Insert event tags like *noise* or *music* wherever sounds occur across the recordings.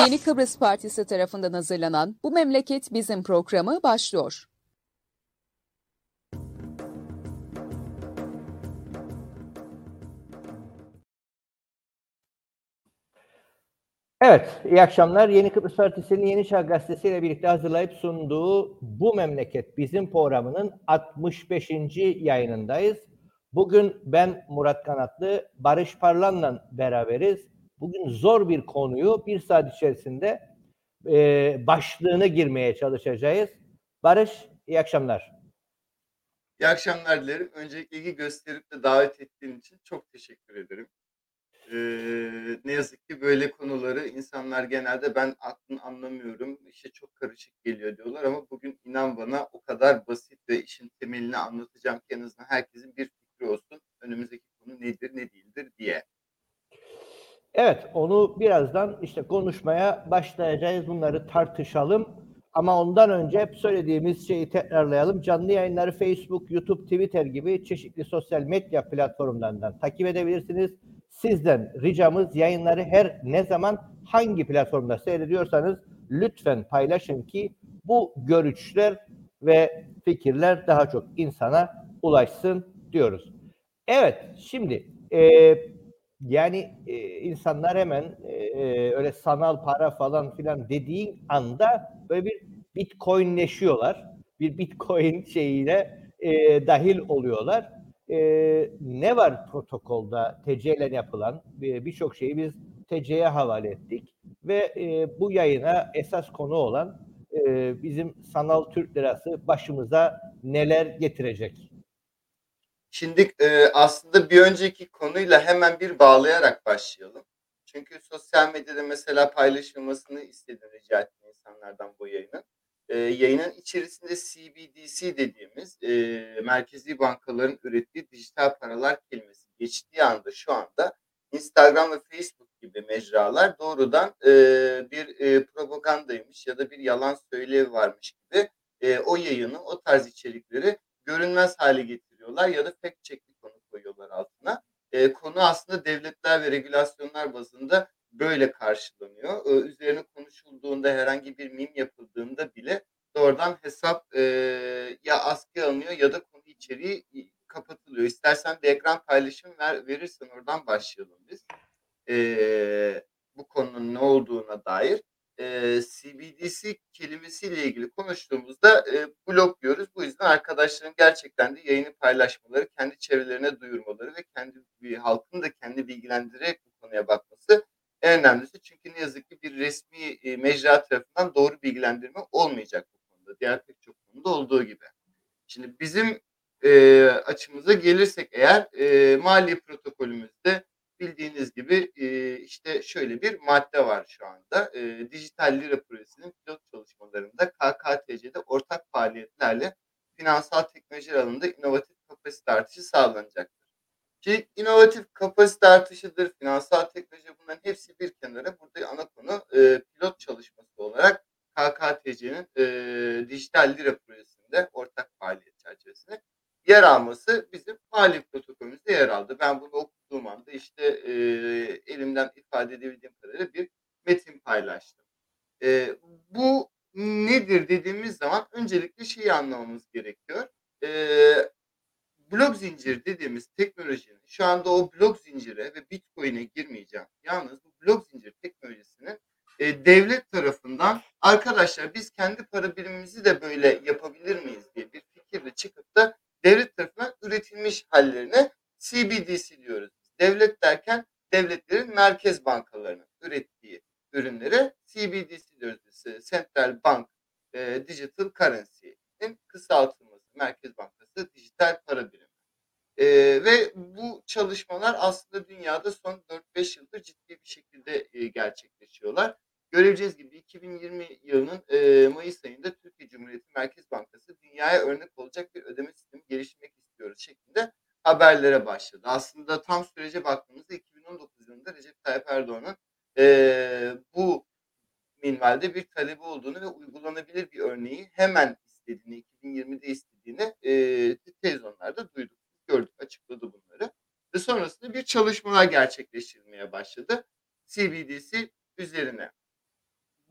Yeni Kıbrıs Partisi tarafından hazırlanan Bu Memleket Bizim programı başlıyor. Evet, iyi akşamlar. Yeni Kıbrıs Partisi'nin Yeni Çağ Gazetesi ile birlikte hazırlayıp sunduğu Bu Memleket Bizim programının 65. yayınındayız. Bugün ben Murat Kanatlı, Barış Parlan'la beraberiz. Bugün zor bir konuyu bir saat içerisinde e, başlığını girmeye çalışacağız. Barış, iyi akşamlar. İyi akşamlar dilerim. Öncelikle ilgi gösterip de davet ettiğin için çok teşekkür ederim. Ee, ne yazık ki böyle konuları insanlar genelde ben aklını anlamıyorum, işte çok karışık geliyor diyorlar ama bugün inan bana o kadar basit ve işin temelini anlatacağım ki en azından herkesin bir fikri olsun. Önümüzdeki konu nedir, ne değildir diye. Evet, onu birazdan işte konuşmaya başlayacağız. Bunları tartışalım. Ama ondan önce hep söylediğimiz şeyi tekrarlayalım. Canlı yayınları Facebook, YouTube, Twitter gibi çeşitli sosyal medya platformlarından takip edebilirsiniz. Sizden ricamız yayınları her ne zaman hangi platformda seyrediyorsanız lütfen paylaşın ki bu görüşler ve fikirler daha çok insana ulaşsın diyoruz. Evet, şimdi e, yani e, insanlar hemen e, öyle sanal para falan filan dediğin anda böyle bir bitcoinleşiyorlar. Bir bitcoin şeyine e, dahil oluyorlar. E, ne var protokolda TC ile yapılan birçok şeyi biz TC'ye havale ettik ve e, bu yayına esas konu olan e, bizim sanal Türk lirası başımıza neler getirecek? Şimdi e, aslında bir önceki konuyla hemen bir bağlayarak başlayalım. Çünkü sosyal medyada mesela paylaşılmasını istedim rica ettim insanlardan bu yayının. E, yayının içerisinde CBDC dediğimiz e, merkezi bankaların ürettiği dijital paralar kelimesi geçtiği anda şu anda Instagram ve Facebook gibi mecralar doğrudan e, bir e, propagandaymış ya da bir yalan söylevi varmış gibi e, o yayını, o tarz içerikleri görünmez hale getiriyorlar ya da fact check bir konu koyuyorlar altına. E, konu aslında devletler ve regülasyonlar bazında böyle karşılanıyor. E, üzerine konuşulduğunda herhangi bir mim yapıldığında bile doğrudan hesap e, ya askıya alınıyor ya da konu içeriği kapatılıyor. İstersen bir ekran paylaşım ver, verirsen oradan başlayalım biz. E, bu konunun ne olduğuna dair e, CBDC kelimesiyle ilgili konuştuğumuzda e, blog diyoruz. Bu yüzden arkadaşların gerçekten de yayını paylaşmaları, kendi çevrelerine duyurmaları ve kendi bir halkın da kendi bilgilendirerek bu konuya bakması en önemlisi. Çünkü ne yazık ki bir resmi e, mecra tarafından doğru bilgilendirme olmayacak bu konuda. Diğer pek çok konuda olduğu gibi. Şimdi bizim e, açımıza gelirsek eğer e, mali protokolümüzde bildiğiniz gibi e, işte şöyle bir madde var şu anda. E, Dijital Lira Projesi'nin pilot çalışmalarında KKTC'de ortak faaliyetlerle finansal teknoloji alanında inovatif kapasite artışı sağlanacaktır. Ki inovatif kapasite artışıdır, finansal teknoloji bunların hepsi bir kenara. Burada ana konu e, pilot çalışması olarak KKTC'nin e, Dijital Lira Projesi'nde ortak faaliyet çerçevesinde yer alması bizim mali protokolümüzde yer aldı. Ben bunu okuduğum anda işte e, elimden ifade edebildiğim kadarıyla bir metin paylaştım. E, bu nedir dediğimiz zaman öncelikle şeyi anlamamız gerekiyor. E, blok zincir dediğimiz teknolojinin şu anda o blok zincire ve bitcoin'e girmeyeceğim. Yalnız bu blok zincir teknolojisinin e, devlet tarafından arkadaşlar biz kendi para birimimizi de böyle yapabilir miyiz diye bir fikirle çıkıp da devlet tarafından üretilmiş hallerine CBDC diyoruz. Devlet derken devletlerin merkez bankalarının ürettiği ürünlere CBDC diyoruz. Central Bank e, Digital Currency'nin kısaltılması. Merkez Bankası dijital para birimi. E, ve bu çalışmalar aslında dünyada son 4-5 yıldır ciddi bir şekilde e, gerçekleşiyorlar. Göreceğiz gibi 2020 yılının e, Mayıs ayında Türkiye Cumhuriyeti Merkez Bankası dünyaya örnek olacak bir ödeme sistemi geliştirmek istiyoruz şeklinde haberlere başladı. Aslında tam sürece baktığımızda 2019 yılında Recep Tayyip Erdoğan'ın e, bu minvalde bir talebi olduğunu ve uygulanabilir bir örneği hemen istediğini, 2020'de istediğini e, televizyonlarda duyduk, gördük, açıkladı bunları. Ve sonrasında bir çalışmalar gerçekleştirilmeye başladı. CBDC üzerine.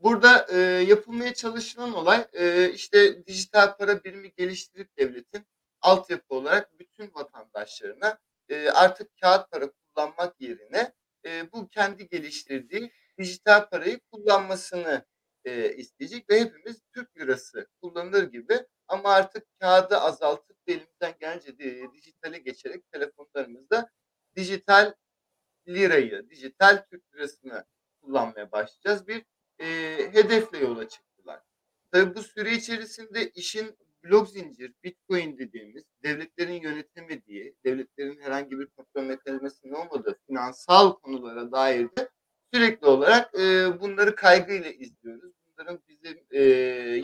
Burada e, yapılmaya çalışılan olay e, işte dijital para birimi geliştirip devletin altyapı olarak bütün vatandaşlarına e, artık kağıt para kullanmak yerine e, bu kendi geliştirdiği dijital parayı kullanmasını e, isteyecek ve hepimiz Türk lirası kullanılır gibi ama artık kağıdı azaltıp elimizden gelince de, dijitale geçerek telefonlarımızda dijital lirayı, dijital Türk lirasını kullanmaya başlayacağız. Bir e, hedefle yola çıktılar. Tabii bu süre içerisinde işin blok zincir, bitcoin dediğimiz devletlerin yönetemediği, devletlerin herhangi bir kontrol mekanizmasının olmadığı finansal konulara dair de sürekli olarak e, bunları kaygıyla izliyoruz. Bunların bizim e,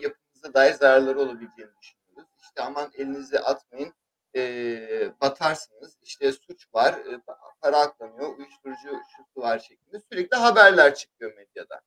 yapımıza dair zararları olabileceğini düşünüyoruz. İşte aman elinize atmayın, e, batarsınız. İşte suç var, e, para aklanıyor, uyuşturucu şusu var şeklinde sürekli haberler çıkıyor medyada.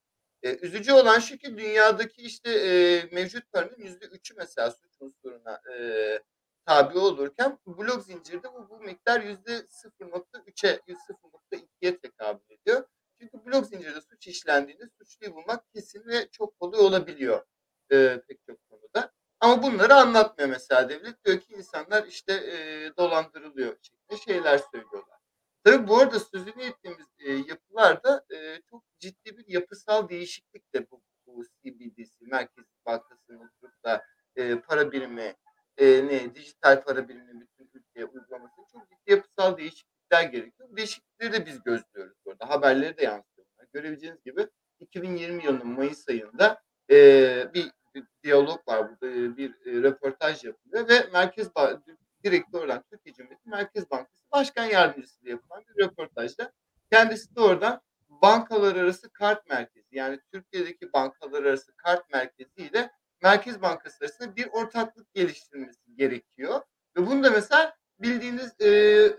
E, üzücü olan şu ki dünyadaki işte e, mevcut paranın yüzde üçü mesela suç unsuruna e, tabi olurken blok zincirde bu, bu miktar yüzde 0.3'e, 0.2'ye tekabül ediyor. Çünkü blok zincirde suç işlendiğinde suçluyu bulmak kesin ve çok kolay olabiliyor e, pek çok konuda. Ama bunları anlatmıyor mesela devlet. Diyor ki insanlar işte e, dolandırılıyor şeklinde şeyler söylüyorlar. Tabii bu arada sözünü ettiğimiz e, yapılarda e, çok ciddi bir yapısal değişiklik de bu, bu CBDC, Merkez Bankası'nın oturup da e, para birimi, e, ne dijital para birimi bütün ülkeye uygulaması çok ciddi yapısal değişiklikler gerekiyor. Değişiklikleri de biz gözlüyoruz burada. Haberleri de yansıtıyorlar. Görebileceğiniz gibi 2020 yılının Mayıs ayında e, bir, bir diyalog var burada, e, bir e, röportaj yapılıyor ve Merkez direktör olan Türkiye Cumhuriyeti Merkez Bankası Başkan Yardımcısı yapılan bir röportajda kendisi de oradan bankalar arası kart merkezi yani Türkiye'deki bankalar arası kart merkezi ile Merkez Bankası arasında bir ortaklık geliştirilmesi gerekiyor. Ve bunu da mesela bildiğiniz e,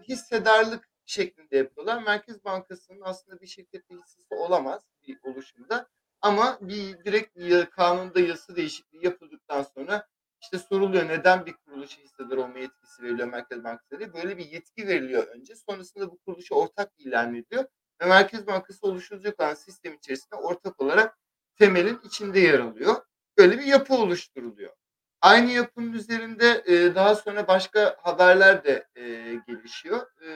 hissedarlık şeklinde yapıyorlar. Merkez Bankası'nın aslında bir şirkette hissesi olamaz bir oluşumda. Ama bir direkt kanunda yasa değişikliği yapıldıktan sonra işte soruluyor neden bir kuruluşa hissedar olma yetkisi veriliyor Merkez Bankası diye. Böyle bir yetki veriliyor önce. Sonrasında bu kuruluşu ortak ilan ediyor. Ve Merkez Bankası oluşturacak olan sistem içerisinde ortak olarak temelin içinde yer alıyor. Böyle bir yapı oluşturuluyor. Aynı yapının üzerinde e, daha sonra başka haberler de e, gelişiyor. E,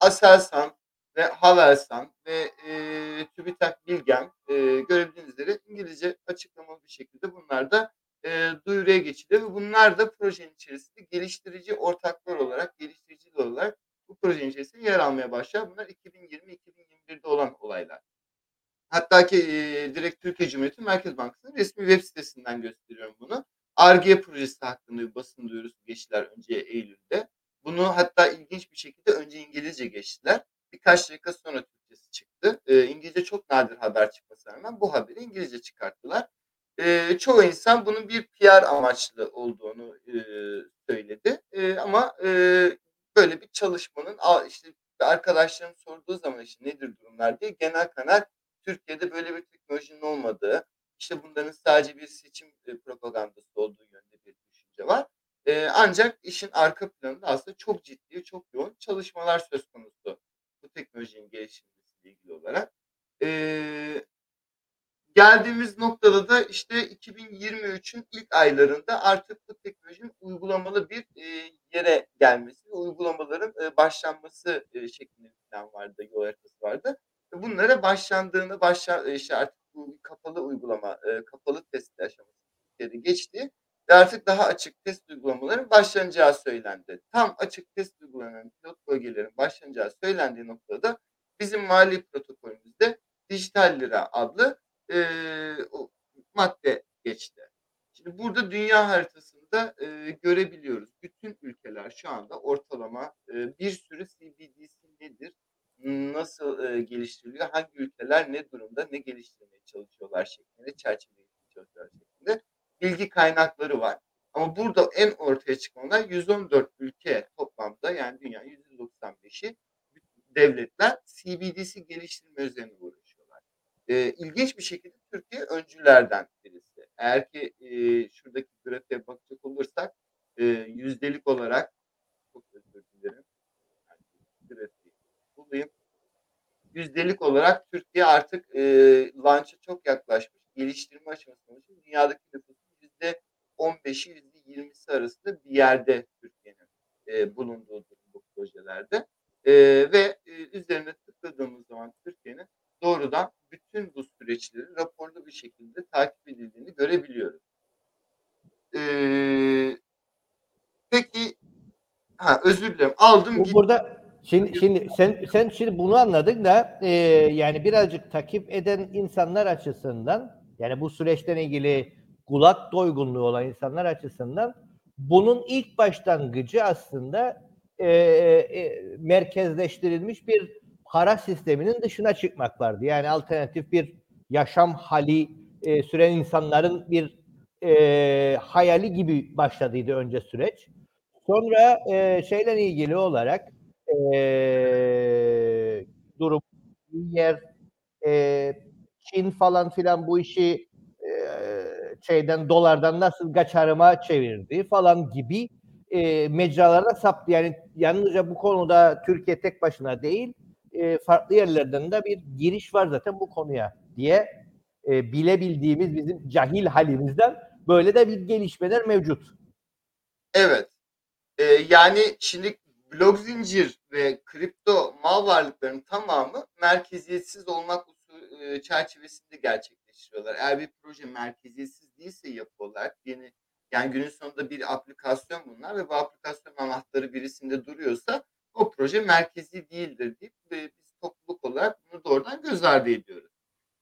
Aselsan ve Havelsan ve e, TÜBİTAK Bilgen e, görebildiğiniz üzere İngilizce açıklamalı bir şekilde bunlar da e, duyuruya geçiliyor ve bunlar da projenin içerisinde geliştirici ortaklar olarak, geliştiriciler olarak bu projenin içerisinde yer almaya başlar. Bunlar 2020-2021'de olan olaylar. Hatta ki e, direkt Türkiye Cumhuriyeti Merkez Bankası'nın resmi web sitesinden gösteriyorum bunu. ARGE projesi hakkında bir basın duyurusu geçtiler önce Eylül'de. Bunu hatta ilginç bir şekilde önce İngilizce geçtiler. Birkaç dakika sonra Türkçesi çıktı. E, İngilizce çok nadir haber çıkmasına rağmen bu haberi İngilizce çıkarttılar. E, çoğu insan bunun bir PR amaçlı olduğunu e, söyledi. E, ama e, böyle bir çalışmanın işte arkadaşlarım sorduğu zaman işte nedir durumlar diye genel kanal Türkiye'de böyle bir teknolojinin olmadığı, işte bunların sadece bir seçim e, propagandası olduğu yönde bir düşünce var. E, ancak işin arka planında aslında çok ciddi, çok yoğun çalışmalar söz konusu bu teknolojinin geliştirilmesiyle ilgili olarak. E, geldiğimiz noktada da işte 2023'ün ilk aylarında artık bu teknolojinin uygulamalı bir e, yere gelmesi uygulamaların e, başlanması e, şeklinde plan vardı, yol haritası vardı. E, bunlara başlandığını, başla, e, işte artık bu kapalı uygulama, e, kapalı test aşaması geçti ve artık daha açık test uygulamaların başlanacağı söylendi. Tam açık test uygulanan pilot bölgelerin başlanacağı söylendiği noktada bizim mali protokolümüzde dijital lira adlı e, madde geçti. Şimdi burada dünya haritasında e, görebiliyoruz. Bütün ülkeler şu anda ortalama e, bir sürü CBDC nedir, nasıl e, geliştiriliyor, hangi ülkeler ne durumda, ne geliştirmeye çalışıyorlar şeklinde, çerçevelemeye çalışıyorlar şeklinde bilgi kaynakları var. Ama burada en ortaya çıkanlar 114 ülke toplamda yani dünya 195'i devletler CBDC geliştirme üzerine uğraşıyorlar. E, ilginç bir şekilde Türkiye öncülerden birisi. Eğer ki e, şuradaki grafiğe bakacak olursak e, yüzdelik olarak çok özür dilerim. Yani, grafiği bulayım. Yüzdelik olarak Türkiye artık e, launch'a çok yaklaşmış. Geliştirme aşamasında dünyadaki nüfusun yüzde 15'i yüzde 20'si arasında bir yerde Türkiye'nin e, bulunduğu bu projelerde. E, ve e, üzerine tıkladığımız zaman Türkiye'nin doğrudan bütün bu süreçleri raporlu bir şekilde takip edildiğini görebiliyoruz. E, peki ha, özür dilerim aldım Bu gittim. burada şimdi şimdi sen sen şimdi bunu anladın da e, yani birazcık takip eden insanlar açısından yani bu süreçten ilgili kulak doygunluğu olan insanlar açısından bunun ilk başlangıcı aslında e, e, merkezleştirilmiş bir para sisteminin dışına çıkmak vardı. Yani alternatif bir yaşam hali e, süren insanların bir e, hayali gibi başladıydı önce süreç. Sonra e, şeyle ilgili olarak e, durum yer e, Çin falan filan bu işi e, şeyden dolardan nasıl kaçarıma çevirdi falan gibi e, mecralara saptı. Yani yalnızca bu konuda Türkiye tek başına değil e, farklı yerlerden de bir giriş var zaten bu konuya diye e, bilebildiğimiz bizim cahil halimizden böyle de bir gelişmeler mevcut. Evet. Ee, yani şimdi blok zincir ve kripto mal varlıklarının tamamı merkeziyetsiz olmak e, çerçevesinde gerçekleştiriyorlar. Eğer bir proje merkeziyetsiz değilse yapı olarak yeni yani günün sonunda bir aplikasyon bunlar ve bu aplikasyon anahtarı birisinde duruyorsa o proje merkezi değildir deyip ve biz topluluk olarak bunu doğrudan göz ardı ediyoruz.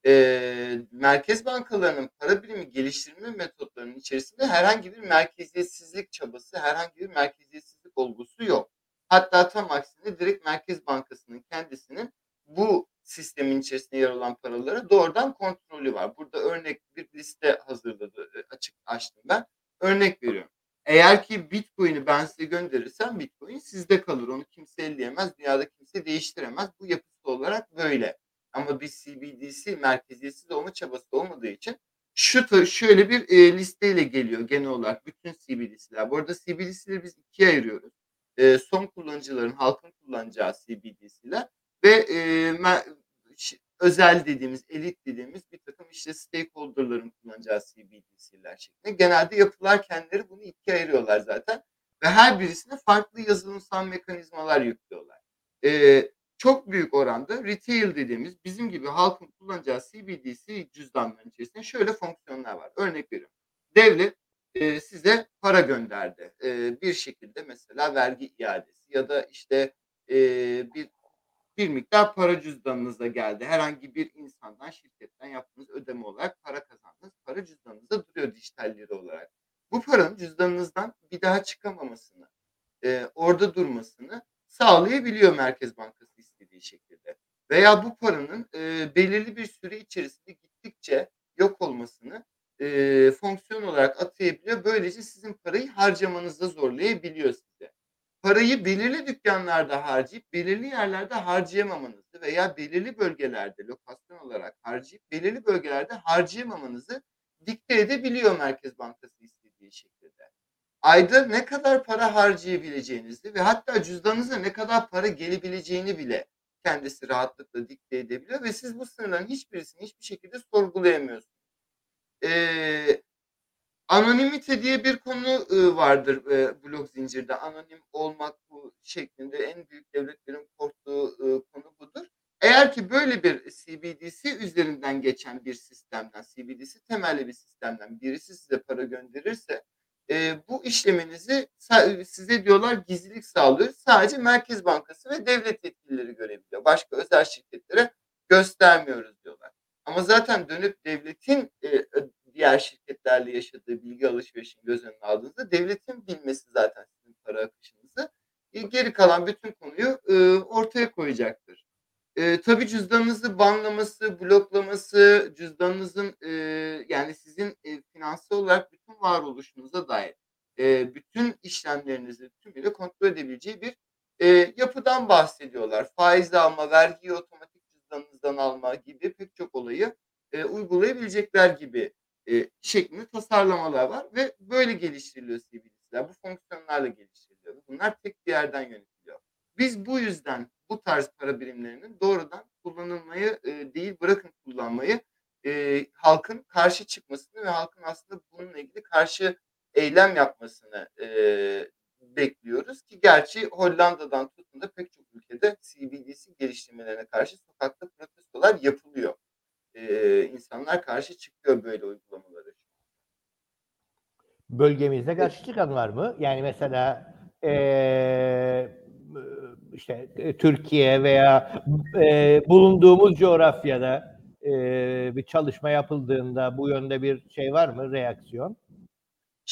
Ee, merkez bankalarının para birimi geliştirme metotlarının içerisinde herhangi bir merkeziyetsizlik çabası, herhangi bir merkeziyetsizlik olgusu yok. Hatta tam aksine direkt Merkez Bankası'nın kendisinin bu sistemin içerisinde yer alan paraları doğrudan kontrolü var. Burada örnek bir liste hazırladı, e, açık açtım ben. Örnek veriyorum. Eğer ki Bitcoin'i ben size gönderirsem Bitcoin sizde kalır. Onu kimse elleyemez. Dünyada kimse değiştiremez. Bu yapısı olarak böyle. Ama bir CBDC merkeziyetsiz olma çabası olmadığı için şu şöyle bir e, listeyle geliyor genel olarak bütün CBDC'ler. Bu arada CBDC'leri biz ikiye ayırıyoruz. E, son kullanıcıların, halkın kullanacağı CBDC'ler ve e, özel dediğimiz, elit dediğimiz bir takım işte stakeholder'ların kullanacağı CBDC'ler şeklinde. Genelde yapılar kendileri bunu ikiye ayırıyorlar zaten. Ve her birisine farklı yazılımsal mekanizmalar yüklüyorlar. Ee, çok büyük oranda retail dediğimiz bizim gibi halkın kullanacağı CBDC cüzdanların içerisinde şöyle fonksiyonlar var. Örnek veriyorum. Devlet e, size para gönderdi. E, bir şekilde mesela vergi iadesi ya da işte e, bir bir miktar para cüzdanınıza geldi. Herhangi bir insandan, şirketten yaptığınız ödeme olarak para kazandınız. Para cüzdanınızda duruyor dijitalleri olarak. Bu paranın cüzdanınızdan bir daha çıkamamasını, e, orada durmasını sağlayabiliyor Merkez Bankası istediği şekilde. Veya bu paranın e, belirli bir süre içerisinde gittikçe yok olmasını e, fonksiyon olarak atayabiliyor. Böylece sizin parayı harcamanızda zorlayabiliyor size parayı belirli dükkanlarda harcayıp belirli yerlerde harcayamamanızı veya belirli bölgelerde lokasyon olarak harcayıp belirli bölgelerde harcayamamanızı dikte edebiliyor Merkez Bankası istediği şekilde. Ayda ne kadar para harcayabileceğinizi ve hatta cüzdanınıza ne kadar para gelebileceğini bile kendisi rahatlıkla dikte edebiliyor ve siz bu sınırların hiçbirisini hiçbir şekilde sorgulayamıyorsunuz. Ee, Anonimite diye bir konu e, vardır e, blok zincirde. Anonim olmak bu şeklinde en büyük devletlerin korktuğu e, konu budur. Eğer ki böyle bir CBDC üzerinden geçen bir sistemden, CBDC temelli bir sistemden birisi size para gönderirse bu işleminizi size diyorlar gizlilik sağlıyor. Sadece Merkez Bankası ve devlet yetkilileri görebiliyor. Başka özel şirketlere göstermiyoruz diyorlar. Ama zaten dönüp devletin diğer şirketlerle yaşadığı bilgi alışverişini göz önüne aldığınızda devletin bilmesi zaten sizin para akışınızı e, geri kalan bütün konuyu e, ortaya koyacaktır. E, tabii cüzdanınızı banlaması, bloklaması, cüzdanınızın e, yani sizin e, finansal olarak bütün varoluşunuza dair e, bütün işlemlerinizi tümüyle kontrol edebileceği bir e, yapıdan bahsediyorlar. Faiz alma, vergiyi otomatik cüzdanınızdan alma gibi pek çok olayı e, uygulayabilecekler gibi e, şeklinde tasarlamalar var ve böyle geliştiriliyor CBDC'ler. Bu fonksiyonlarla geliştiriliyor. Bunlar tek bir yerden yönetiliyor. Biz bu yüzden bu tarz para birimlerinin doğrudan kullanılmayı e, değil bırakın kullanmayı e, halkın karşı çıkmasını ve halkın aslında bununla ilgili karşı eylem yapmasını e, bekliyoruz ki gerçi Hollanda'dan tutun da pek çok ülkede CBDC geliştirmelerine karşı sokakta protestolar yapılıyor. E, insanlar karşı çıkıyor böyle uygulamaları. Bölgemizde karşı çıkan var mı? Yani mesela eee işte Türkiye veya e, bulunduğumuz coğrafyada e, bir çalışma yapıldığında bu yönde bir şey var mı reaksiyon?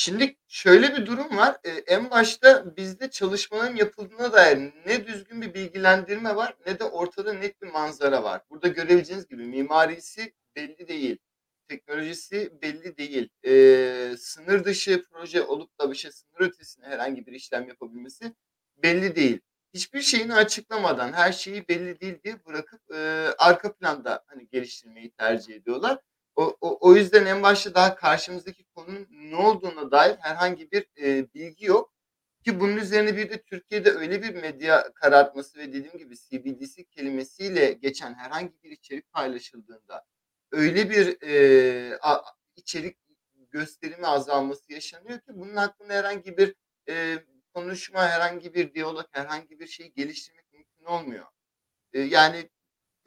Şimdi şöyle bir durum var. Ee, en başta bizde çalışmaların yapıldığına dair ne düzgün bir bilgilendirme var ne de ortada net bir manzara var. Burada görebileceğiniz gibi mimarisi belli değil. Teknolojisi belli değil. Ee, sınır dışı proje olup da bir şey sınır ötesine herhangi bir işlem yapabilmesi belli değil. Hiçbir şeyini açıklamadan her şeyi belli değil diye bırakıp e, arka planda hani geliştirmeyi tercih ediyorlar. O, o, o yüzden en başta daha karşımızdaki konunun ne olduğuna dair herhangi bir e, bilgi yok. Ki bunun üzerine bir de Türkiye'de öyle bir medya karartması ve dediğim gibi CBDC kelimesiyle geçen herhangi bir içerik paylaşıldığında öyle bir e, a, içerik gösterimi azalması yaşanıyor ki bunun hakkında herhangi bir e, konuşma, herhangi bir diyalog, herhangi bir şeyi geliştirmek mümkün olmuyor. E, yani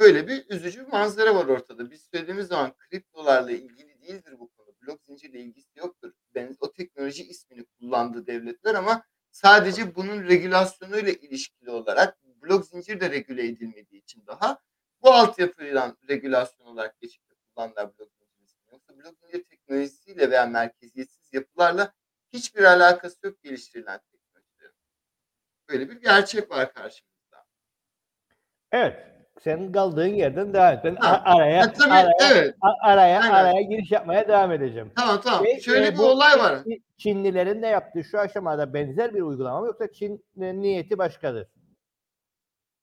böyle bir üzücü bir manzara var ortada. Biz söylediğimiz zaman kriptolarla ilgili değildir bu konu. Blok zincirle ilgisi yoktur. Ben o teknoloji ismini kullandı devletler ama sadece bunun regülasyonuyla ilişkili olarak blok zincir de regüle edilmediği için daha bu altyapıyla regülasyon olarak geçip kullandılar blok zincir ismini. Yoksa blok zincir teknolojisiyle veya merkeziyetsiz yapılarla hiçbir alakası yok geliştirilen teknolojilerin. Böyle bir gerçek var karşımızda. Evet senin kaldığın yerden devam et. Ben Ha, araya ha, tabii, araya, evet. araya Aynen. araya giriş yapmaya devam edeceğim. Tamam tamam. Ve, Şöyle e, bir bu olay var. Çin- Çinlilerin de yaptığı şu aşamada benzer bir uygulama mı yoksa Çin niyeti başkadır?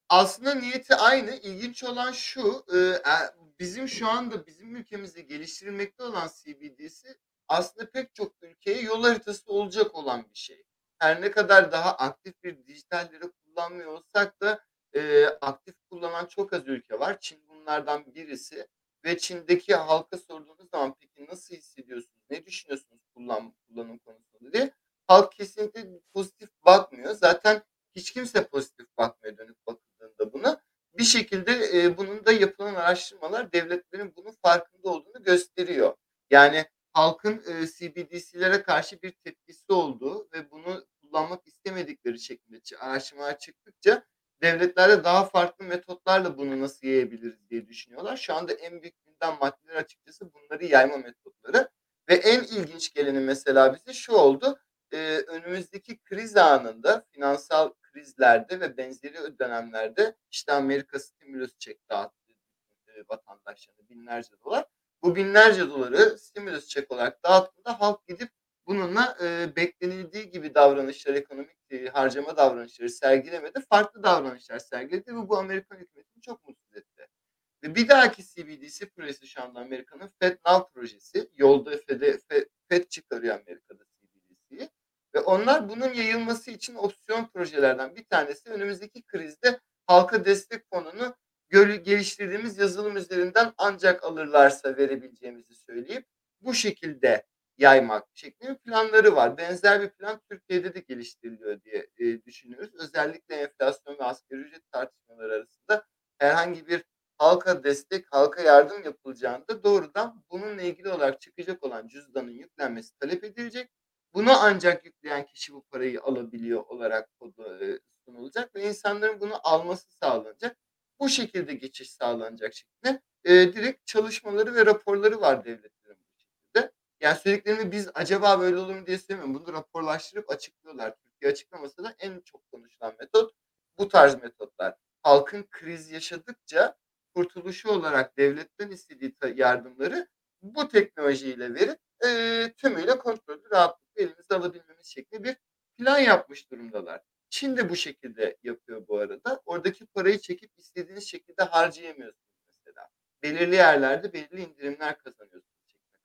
Aslında niyeti aynı. İlginç olan şu, e, e, bizim şu anda bizim ülkemizde geliştirilmekte olan CBDC aslında pek çok ülkeye yol haritası olacak olan bir şey. Her ne kadar daha aktif bir dijital lira kullanmıyor olsak da e, aktif kullanan çok az ülke var. Çin bunlardan birisi ve Çin'deki halka sorduğunuz zaman peki nasıl hissediyorsunuz, ne düşünüyorsunuz kullan, kullanım konusunda diye halk kesinlikle pozitif bakmıyor. Zaten hiç kimse pozitif bakmıyor dönüp bakıldığında buna. Bir şekilde e, bunun da yapılan araştırmalar devletlerin bunun farkında olduğunu gösteriyor. Yani halkın e, CBDC'lere karşı bir tepkisi olduğu ve bunu kullanmak istemedikleri şeklinde araştırmalar çıktıkça devletlerde daha farklı metotlarla bunu nasıl yayabiliriz diye düşünüyorlar. Şu anda en büyük gündem maddeler açıkçası bunları yayma metotları. Ve en ilginç geleni mesela bize şu oldu. Ee, önümüzdeki kriz anında finansal krizlerde ve benzeri dönemlerde işte Amerika stimulus çek dağıttı e, vatandaşlarına binlerce dolar. Bu binlerce doları stimulus çek olarak dağıttığında halk gidip bununla e, beklenildiği gibi davranışlar, ekonomik e, harcama davranışları sergilemedi. Farklı davranışlar sergiledi ve bu Amerikan hükümetini çok mutsuz etti. Ve bir dahaki CBDC projesi şu anda Amerika'nın Fed projesi. Yolda Fed, Fed, Fed çıkarıyor Amerika'da CBDC'yi. Ve onlar bunun yayılması için opsiyon projelerden bir tanesi önümüzdeki krizde halka destek fonunu geliştirdiğimiz yazılım üzerinden ancak alırlarsa verebileceğimizi söyleyip bu şekilde yaymak şeklinde planları var. Benzer bir plan Türkiye'de de geliştiriliyor diye e, düşünüyoruz. Özellikle enflasyon ve asgari ücret tartışmaları arasında herhangi bir halka destek, halka yardım yapılacağında doğrudan bununla ilgili olarak çıkacak olan cüzdanın yüklenmesi talep edilecek. Bunu ancak yükleyen kişi bu parayı alabiliyor olarak e, sunulacak ve insanların bunu alması sağlanacak. Bu şekilde geçiş sağlanacak şeklinde e, direkt çalışmaları ve raporları var şekilde. Yani söylediklerimi biz acaba böyle olur mu diye söylemiyorum. Bunu raporlaştırıp açıklıyorlar. Türkiye açıklamasa da en çok konuşulan metot bu tarz metotlar. Halkın kriz yaşadıkça kurtuluşu olarak devletten istediği yardımları bu teknolojiyle verip e, tümüyle kontrolü rahatlıkla elimize alabilmemiz şeklinde bir plan yapmış durumdalar. Çin de bu şekilde yapıyor bu arada. Oradaki parayı çekip istediğiniz şekilde harcayamıyorsunuz mesela. Belirli yerlerde belirli indirimler kazanıyorsunuz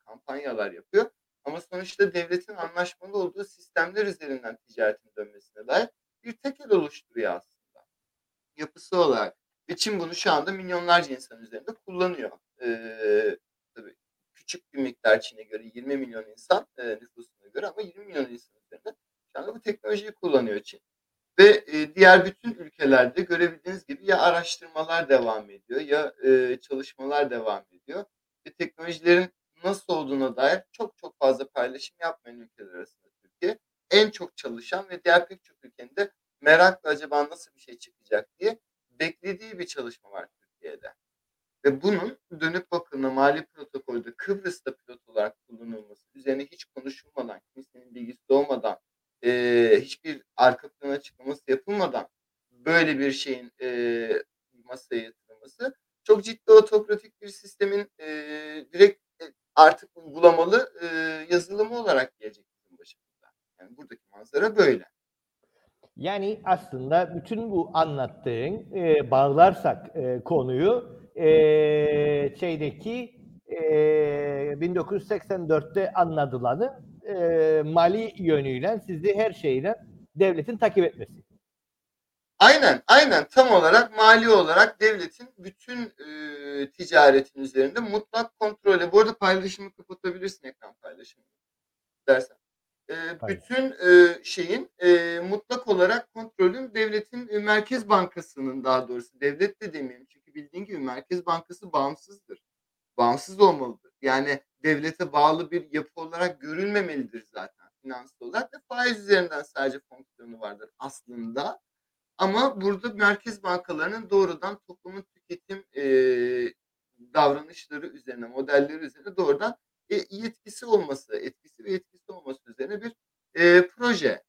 kampanyalar yapıyor. Ama sonuçta devletin anlaşmalı olduğu sistemler üzerinden ticaretin dönmesine dair bir tekel oluşturuyor aslında. yapısı olarak ve Çin bunu şu anda milyonlarca insan üzerinde kullanıyor. Ee, tabii küçük bir miktar Çin'e göre 20 milyon insan e, nüfusuna göre ama 20 milyon insan üzerinde şu anda bu teknolojiyi kullanıyor Çin. Ve e, diğer bütün ülkelerde görebildiğiniz gibi ya araştırmalar devam ediyor ya e, çalışmalar devam ediyor. Ve teknolojilerin nasıl olduğuna dair çok çok fazla paylaşım yapmayan ülkeler arasında Türkiye en çok çalışan ve diğer pek çok ülkenin de merakla acaba nasıl bir şey çıkacak diye beklediği bir çalışma var Türkiye'de. Ve bunun dönüp bakımına mali protokolde Kıbrıs'ta pilot olarak kullanılması, üzerine hiç konuşulmadan, kimsenin bilgisi olmadan, e, hiçbir arka plan açıklaması yapılmadan böyle bir şeyin e, masaya yatırılması çok ciddi otokratik bir sistemin e, direkt artık uygulamalı e, yazılımı olarak gelecek bizim başımıza. Yani buradaki manzara böyle. Yani aslında bütün bu anlattığın e, bağlarsak e, konuyu e, şeydeki e, 1984'te anladılanı e, mali yönüyle sizi her şeyle devletin takip etmesi. Aynen, aynen. Tam olarak mali olarak devletin bütün e, ticaretin üzerinde mutlak kontrolü. Bu arada paylaşımı kapatabilirsin ekran paylaşımı dersen. E, bütün e, şeyin e, mutlak olarak kontrolün devletin e, Merkez Bankası'nın daha doğrusu devlet de demeyeyim. Çünkü bildiğin gibi Merkez Bankası bağımsızdır. Bağımsız olmalıdır. Yani devlete bağlı bir yapı olarak görülmemelidir zaten finansal olarak ve faiz üzerinden sadece fonksiyonu vardır aslında. Ama burada merkez bankalarının doğrudan toplumun tüketim e, davranışları üzerine, modelleri üzerine doğrudan e, yetkisi olması, etkisi ve yetkisi olması üzerine bir e, proje.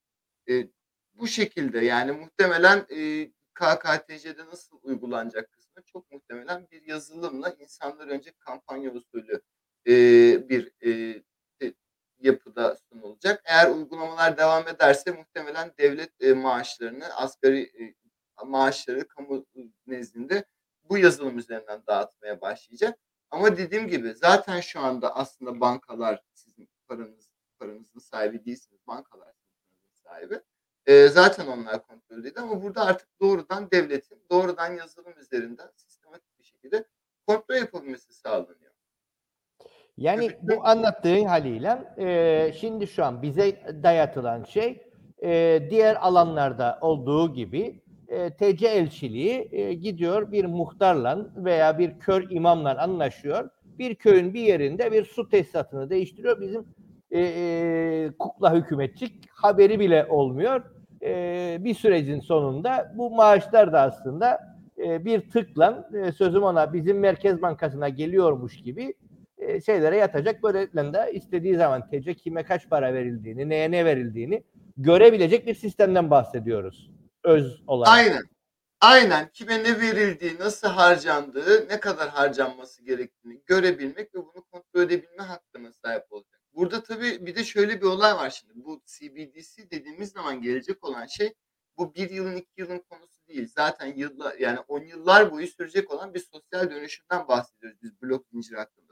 E, bu şekilde yani muhtemelen e, KKTC'de nasıl uygulanacak kısmı çok muhtemelen bir yazılımla insanlar önce kampanya usulü e, bir e, yapıda sunulacak. Eğer uygulamalar devam ederse muhtemelen devlet e, maaşlarını, asgari e, maaşları kamu nezdinde bu yazılım üzerinden dağıtmaya başlayacak. Ama dediğim gibi zaten şu anda aslında bankalar sizin paranız paranızın sahibi değilsiniz. Bankalar sizin sahibi. E, zaten onlar kontrol ediyor ama burada artık doğrudan devletin doğrudan yazılım üzerinden sistematik bir şekilde kontrol yapabilmesi sağlanıyor. Yani bu anlattığın haliyle e, şimdi şu an bize dayatılan şey e, diğer alanlarda olduğu gibi e, TC elçiliği e, gidiyor bir muhtarla veya bir kör imamla anlaşıyor. Bir köyün bir yerinde bir su tesisatını değiştiriyor. Bizim e, e, kukla hükümetçik haberi bile olmuyor. E, bir sürecin sonunda bu maaşlar da aslında e, bir tıkla e, sözüm ona bizim Merkez Bankası'na geliyormuş gibi e, şeylere yatacak. Böylelikle de istediği zaman TC kime kaç para verildiğini, neye ne verildiğini görebilecek bir sistemden bahsediyoruz. Öz olarak. Aynen. Aynen. Kime ne verildiği, nasıl harcandığı, ne kadar harcanması gerektiğini görebilmek ve bunu kontrol edebilme hakkına sahip olacak. Burada tabii bir de şöyle bir olay var şimdi. Bu CBDC dediğimiz zaman gelecek olan şey bu bir yılın iki yılın konusu değil. Zaten yıllar yani on yıllar boyu sürecek olan bir sosyal dönüşümden bahsediyoruz biz blok zincir hakkında.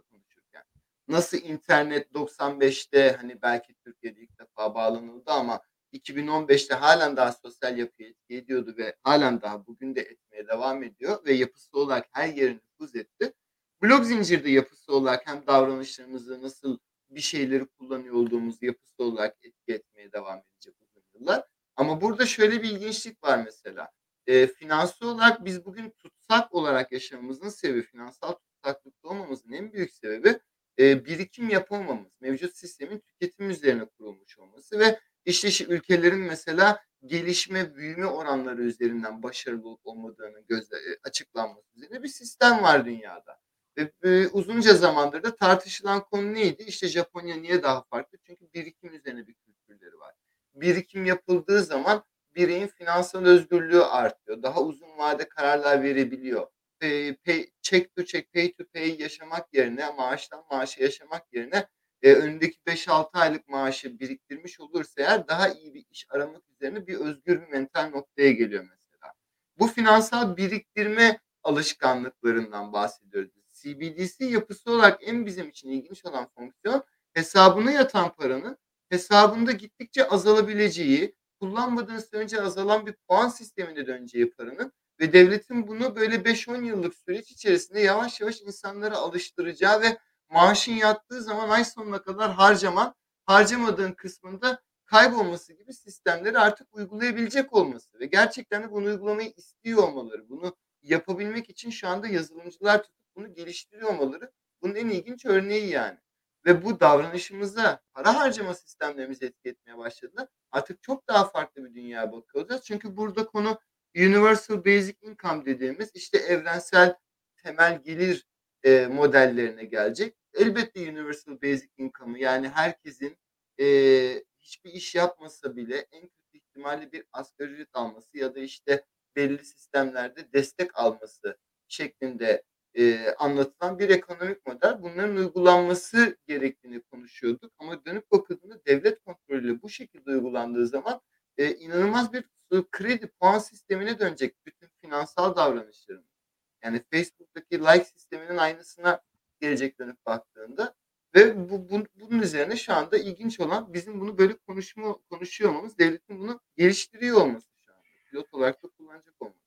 Nasıl internet 95'te hani belki Türkiye'de ilk defa bağlanıldı ama 2015'te halen daha sosyal yapıya etki ediyordu ve halen daha bugün de etmeye devam ediyor ve yapısı olarak her yere nüfuz etti. Blok zincirde yapısı olarak hem davranışlarımızı nasıl bir şeyleri kullanıyor olduğumuz yapısı olarak etki etmeye devam edecek uzun yıllar. Ama burada şöyle bir ilginçlik var mesela. E, finansal olarak biz bugün tutsak olarak yaşamamızın sebebi, finansal tutsaklıkta olmamızın en büyük sebebi e, birikim yapamamız. Mevcut sistemin tüketim üzerine kurulmuş olması ve işte ülkelerin mesela gelişme, büyüme oranları üzerinden başarılı olup olmadığının gözle, açıklanması üzerine bir sistem var dünyada. Ve uzunca zamandır da tartışılan konu neydi? İşte Japonya niye daha farklı? Çünkü birikim üzerine bir kültürleri var. Birikim yapıldığı zaman bireyin finansal özgürlüğü artıyor. Daha uzun vade kararlar verebiliyor. Pay, pay, check to check, pay to pay yaşamak yerine, maaştan maaşa yaşamak yerine e, önündeki 5-6 aylık maaşı biriktirmiş olursa eğer daha iyi bir iş aramak üzerine bir özgür bir mental noktaya geliyor mesela. Bu finansal biriktirme alışkanlıklarından bahsediyoruz. CBDC yapısı olarak en bizim için ilginç olan fonksiyon hesabına yatan paranın hesabında gittikçe azalabileceği, kullanmadığınız önce azalan bir puan sistemine döneceği paranın ve devletin bunu böyle 5-10 yıllık süreç içerisinde yavaş yavaş insanları alıştıracağı ve maaşın yattığı zaman ay sonuna kadar harcaman, harcamadığın kısmında kaybolması gibi sistemleri artık uygulayabilecek olması ve gerçekten de bunu uygulamayı istiyor olmaları, bunu yapabilmek için şu anda yazılımcılar tutup bunu geliştiriyor olmaları bunun en ilginç örneği yani. Ve bu davranışımıza, para harcama sistemlerimizi etki etmeye başladı. Artık çok daha farklı bir dünyaya bakıyoruz. Çünkü burada konu Universal Basic Income dediğimiz işte evrensel temel gelir e, modellerine gelecek. Elbette Universal Basic Income'ı yani herkesin e, hiçbir iş yapmasa bile en kötü ihtimalle bir asgari ücret alması ya da işte belli sistemlerde destek alması şeklinde e, anlatılan bir ekonomik model. Bunların uygulanması gerektiğini konuşuyorduk. Ama dönüp bakıldığında devlet kontrolüyle bu şekilde uygulandığı zaman e, inanılmaz bir kredi puan sistemine dönecek bütün finansal davranışlarımız. Yani Facebook'taki like sisteminin aynısına gelecek dönüp baktığında ve bu, bu, bunun üzerine şu anda ilginç olan bizim bunu böyle konuşma, konuşuyor olmamız, devletin bunu geliştiriyor olması şu anda. Pilot olarak da kullanacak olması.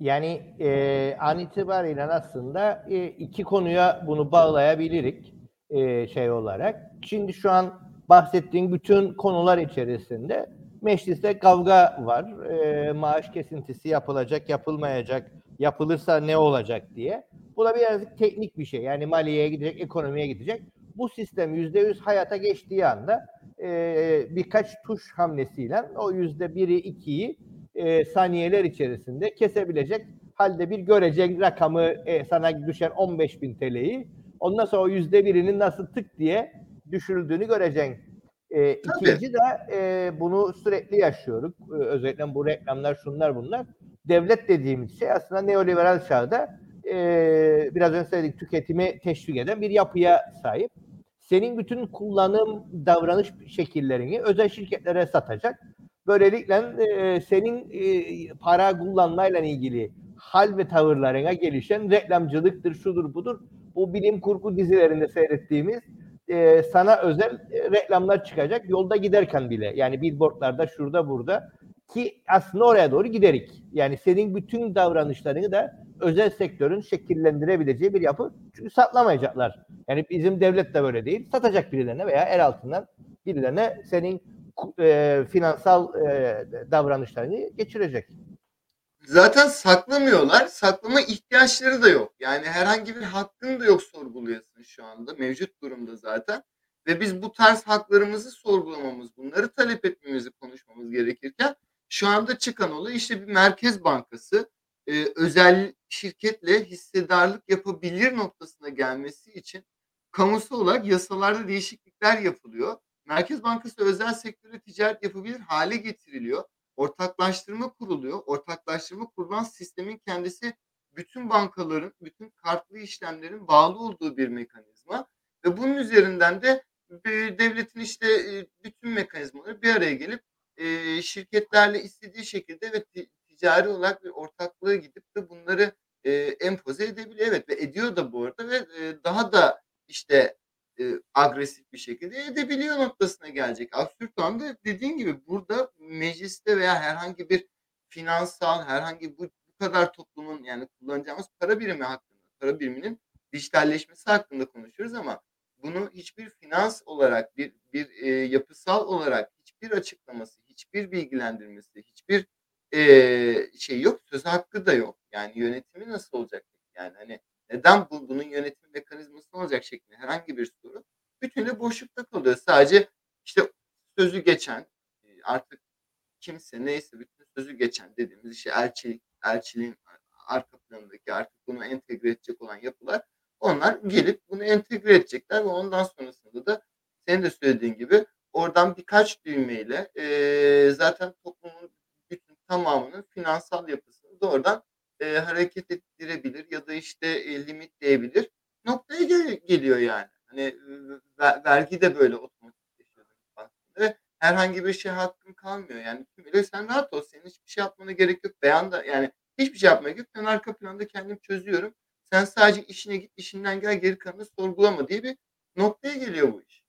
Yani e, an itibariyle aslında e, iki konuya bunu bağlayabilirik e, şey olarak. Şimdi şu an bahsettiğim bütün konular içerisinde mecliste kavga var. E, maaş kesintisi yapılacak, yapılmayacak, yapılırsa ne olacak diye. Bu da birazcık teknik bir şey. Yani maliyeye gidecek, ekonomiye gidecek. Bu sistem yüzde yüz hayata geçtiği anda e, birkaç tuş hamlesiyle o yüzde biri, ikiyi e, saniyeler içerisinde kesebilecek halde bir görecek rakamı e, sana düşen 15 bin TL'yi ondan sonra o yüzde birinin nasıl tık diye düşürüldüğünü göreceksin. E, ikinci de e, bunu sürekli yaşıyoruz. E, özellikle bu reklamlar şunlar bunlar. Devlet dediğimiz şey aslında neoliberal çağda e, biraz önce söyledik tüketimi teşvik eden bir yapıya sahip. Senin bütün kullanım davranış şekillerini özel şirketlere satacak Böylelikle e, senin e, para kullanmayla ilgili hal ve tavırlarına gelişen reklamcılıktır, şudur budur. Bu bilim kurgu dizilerinde seyrettiğimiz e, sana özel e, reklamlar çıkacak yolda giderken bile. Yani billboardlarda şurada burada ki aslında oraya doğru giderik. Yani senin bütün davranışlarını da özel sektörün şekillendirebileceği bir yapı. Çünkü satlamayacaklar. Yani bizim devlet de böyle değil. Satacak birilerine veya el altından birilerine senin e, finansal e, davranışlarını geçirecek. Zaten saklamıyorlar. Saklama ihtiyaçları da yok. Yani herhangi bir hakkın da yok sorguluyorsun şu anda. Mevcut durumda zaten. Ve biz bu tarz haklarımızı sorgulamamız, bunları talep etmemizi konuşmamız gerekirken şu anda çıkan olay işte bir merkez bankası e, özel şirketle hissedarlık yapabilir noktasına gelmesi için kamusal olarak yasalarda değişiklikler yapılıyor. Merkez Bankası özel sektöre ticaret yapabilir hale getiriliyor. Ortaklaştırma kuruluyor. Ortaklaştırma kurulan sistemin kendisi bütün bankaların, bütün kartlı işlemlerin bağlı olduğu bir mekanizma. Ve bunun üzerinden de devletin işte bütün mekanizmaları bir araya gelip şirketlerle istediği şekilde ve ticari olarak bir ortaklığa gidip de bunları empoze edebiliyor. Evet ve ediyor da bu arada ve daha da işte e, agresif bir şekilde edebiliyor noktasına gelecek. Absürt anda dediğin gibi burada mecliste veya herhangi bir finansal herhangi bu, bu kadar toplumun yani kullanacağımız para birimi hakkında, para biriminin dijitalleşmesi hakkında konuşuyoruz ama bunu hiçbir finans olarak bir bir e, yapısal olarak hiçbir açıklaması, hiçbir bilgilendirmesi, hiçbir e, şey yok, söz hakkı da yok. Yani yönetimi nasıl olacak? Yani hani neden bu, bunun yönetim mekanizması olacak şeklinde herhangi bir soru bütünle boşlukta kalıyor. Sadece işte sözü geçen e, artık kimse neyse bütün sözü geçen dediğimiz işte elçilik, elçiliğin arka planındaki artık bunu entegre edecek olan yapılar onlar gelip bunu entegre edecekler ve ondan sonrasında da senin de söylediğin gibi oradan birkaç düğmeyle e, zaten toplumun bütün tamamının finansal yapısını doğrudan e, hareket ettirebilir ya da işte e, limitleyebilir noktaya gel- geliyor yani. Hani e, vergi de böyle otomatikleşiyor ve herhangi bir şey hakkın kalmıyor. Yani tümüyle sen rahat ol. Senin hiçbir şey yapmana gerek yok. Beyanda yani hiçbir şey yapmaya gerek yok. Ben arka planda kendim çözüyorum. Sen sadece işine git, işinden gel, geri kalanı sorgulama diye bir noktaya geliyor bu iş.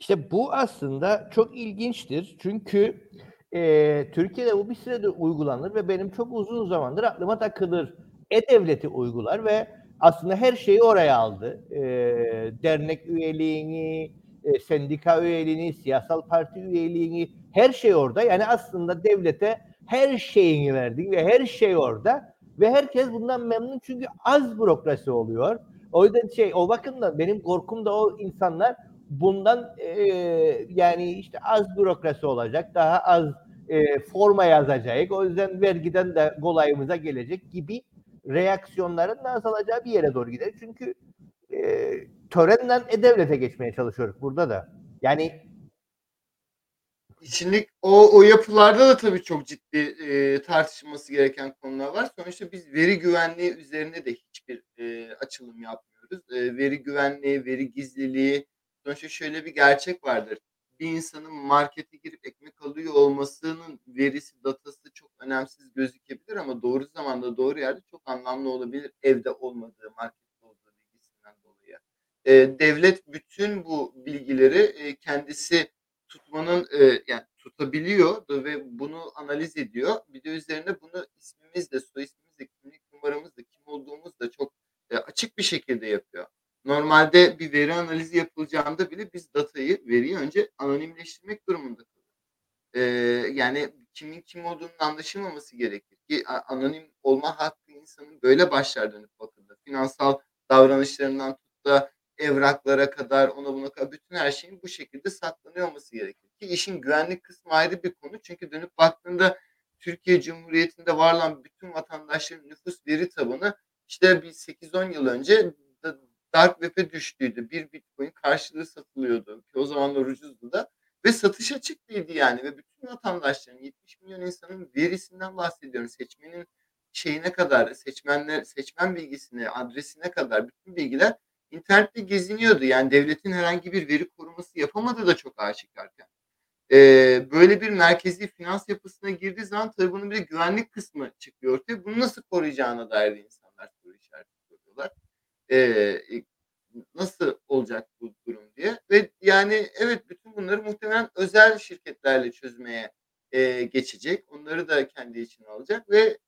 İşte bu aslında çok ilginçtir. Çünkü e, Türkiye'de bu bir süredir uygulanır ve benim çok uzun zamandır aklıma takılır. E-Devleti uygular ve aslında her şeyi oraya aldı. E, dernek üyeliğini, e, sendika üyeliğini, siyasal parti üyeliğini, her şey orada. Yani aslında devlete her şeyini verdik ve her şey orada. Ve herkes bundan memnun çünkü az bürokrasi oluyor. O yüzden şey o bakımdan benim korkum da o insanlar bundan e, yani işte az bürokrasi olacak, daha az e, forma yazacak. O yüzden vergiden de kolayımıza gelecek gibi reaksiyonların azalacağı bir yere doğru gider. Çünkü e, törenden e-devlete geçmeye çalışıyoruz burada da. Yani Şimdi o, o yapılarda da tabii çok ciddi e, tartışılması gereken konular var. Sonuçta biz veri güvenliği üzerine de hiçbir e, açılım yapmıyoruz. E, veri güvenliği, veri gizliliği. Sonuçta şöyle bir gerçek vardır. Bir insanın markete girip ekmek alıyor olmasının verisi, datası çok önemsiz gözükebilir ama doğru zamanda doğru yerde çok anlamlı olabilir. Evde olmadığı, markette olduğu bilgisinden dolayı. E, devlet bütün bu bilgileri e, kendisi tutmanın e, yani tutabiliyor ve bunu analiz ediyor. Bir de üzerine bunu ismimizle, soy ismimizle, kimlik numaramızla, kim olduğumuz da çok e, açık bir şekilde yapıyor. Normalde bir veri analizi yapılacağında bile biz datayı, veriyi önce anonimleştirmek durumunda kalıyoruz. E, yani kimin kim olduğunun anlaşılmaması gerekir ki anonim olma hakkı insanın böyle başlar dönüp bakıldı. Finansal davranışlarından tut da evraklara kadar ona buna kadar bütün her şeyin bu şekilde saklanıyor olması gerekir. Ki işin güvenlik kısmı ayrı bir konu. Çünkü dönüp baktığında Türkiye Cumhuriyeti'nde var olan bütün vatandaşların nüfus veri tabanı işte bir 8-10 yıl önce Dark Web'e düştüydü. Bir Bitcoin karşılığı satılıyordu. Ki o zamanlar ucuzdu da. Ve satış açık değildi yani. Ve bütün vatandaşların 70 milyon insanın verisinden bahsediyorum. Seçmenin şeyine kadar, seçmenler, seçmen bilgisine, adresine kadar bütün bilgiler internette geziniyordu. Yani devletin herhangi bir veri koruması yapamadığı da çok aşikarken. Ee, böyle bir merkezi finans yapısına girdiği zaman tabii bunun bir de güvenlik kısmı çıkıyor ortaya. Bunu nasıl koruyacağına dair de insanlar soru işareti soruyorlar. Ee, nasıl olacak bu durum diye. Ve yani evet bütün bunları muhtemelen özel şirketlerle çözmeye e, geçecek. Onları da kendi içine alacak ve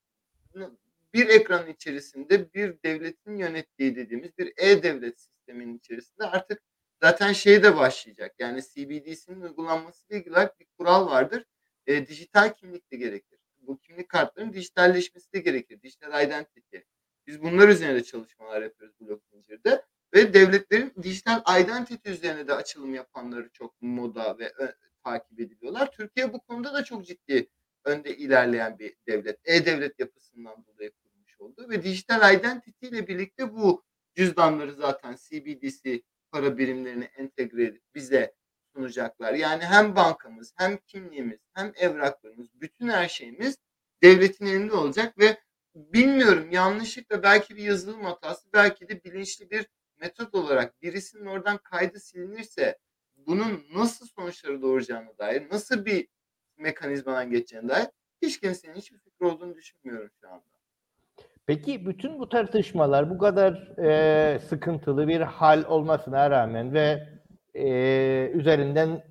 bir ekran içerisinde bir devletin yönettiği dediğimiz bir e-devlet sisteminin içerisinde artık zaten şey de başlayacak. Yani CBDC'nin uygulanması ile ilgili bir kural vardır. E, dijital kimlik de gerekir. Bu kimlik kartlarının dijitalleşmesi de gerekir. Dijital identity. Biz bunlar üzerine de çalışmalar yapıyoruz Blok Zincir'de. Ve devletlerin dijital identity üzerine de açılım yapanları çok moda ve takip ediliyorlar. Türkiye bu konuda da çok ciddi önde ilerleyen bir devlet. E-devlet yapısından dolayı oldu ve dijital identity ile birlikte bu cüzdanları zaten CBDC para birimlerini entegre edip bize sunacaklar. Yani hem bankamız, hem kimliğimiz, hem evraklarımız, bütün her şeyimiz devletin elinde olacak ve bilmiyorum yanlışlıkla belki bir yazılım hatası, belki de bilinçli bir metot olarak birisinin oradan kaydı silinirse bunun nasıl sonuçları doğuracağına dair, nasıl bir mekanizmadan geçeceğine dair hiç kimsenin hiçbir fikri olduğunu düşünmüyorum şu anda. Peki bütün bu tartışmalar bu kadar e, sıkıntılı bir hal olmasına rağmen ve e, üzerinden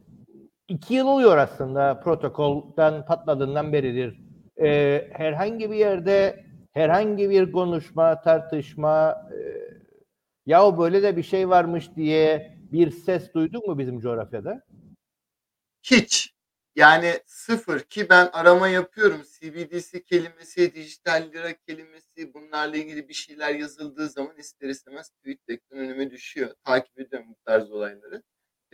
iki yıl oluyor aslında protokolden patladığından beridir. E, herhangi bir yerde herhangi bir konuşma, tartışma e, ya böyle de bir şey varmış diye bir ses duydun mu bizim coğrafyada? Hiç. Yani sıfır ki ben arama yapıyorum. CBDC kelimesi, dijital lira kelimesi bunlarla ilgili bir şeyler yazıldığı zaman ister istemez tweet'ten önüme düşüyor. Takip ediyorum bu tarz olayları.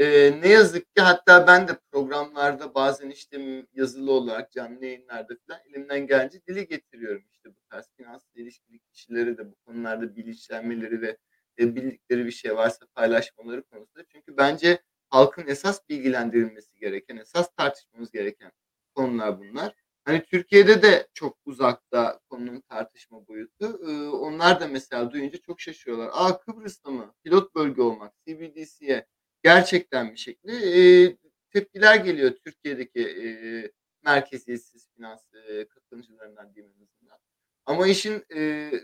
Ee, ne yazık ki hatta ben de programlarda bazen işte yazılı olarak canlı yayınlarda falan elimden gelince dili getiriyorum. işte bu tarz finansla ilişkili kişileri de bu konularda bilinçlenmeleri ve e, bildikleri bir şey varsa paylaşmaları konusunda. Çünkü bence halkın esas bilgilendirilmesi gereken, esas tartışmamız gereken konular bunlar. Hani Türkiye'de de çok uzakta konunun tartışma boyutu. Ee, onlar da mesela duyunca çok şaşırıyorlar. Aa Kıbrıs'ta mı? Pilot bölge olmak, CBDC'ye gerçekten bir şekilde e, tepkiler geliyor Türkiye'deki e, merkeziyetsiz finans e, katılımcılarından diyeyim. Ama işin e,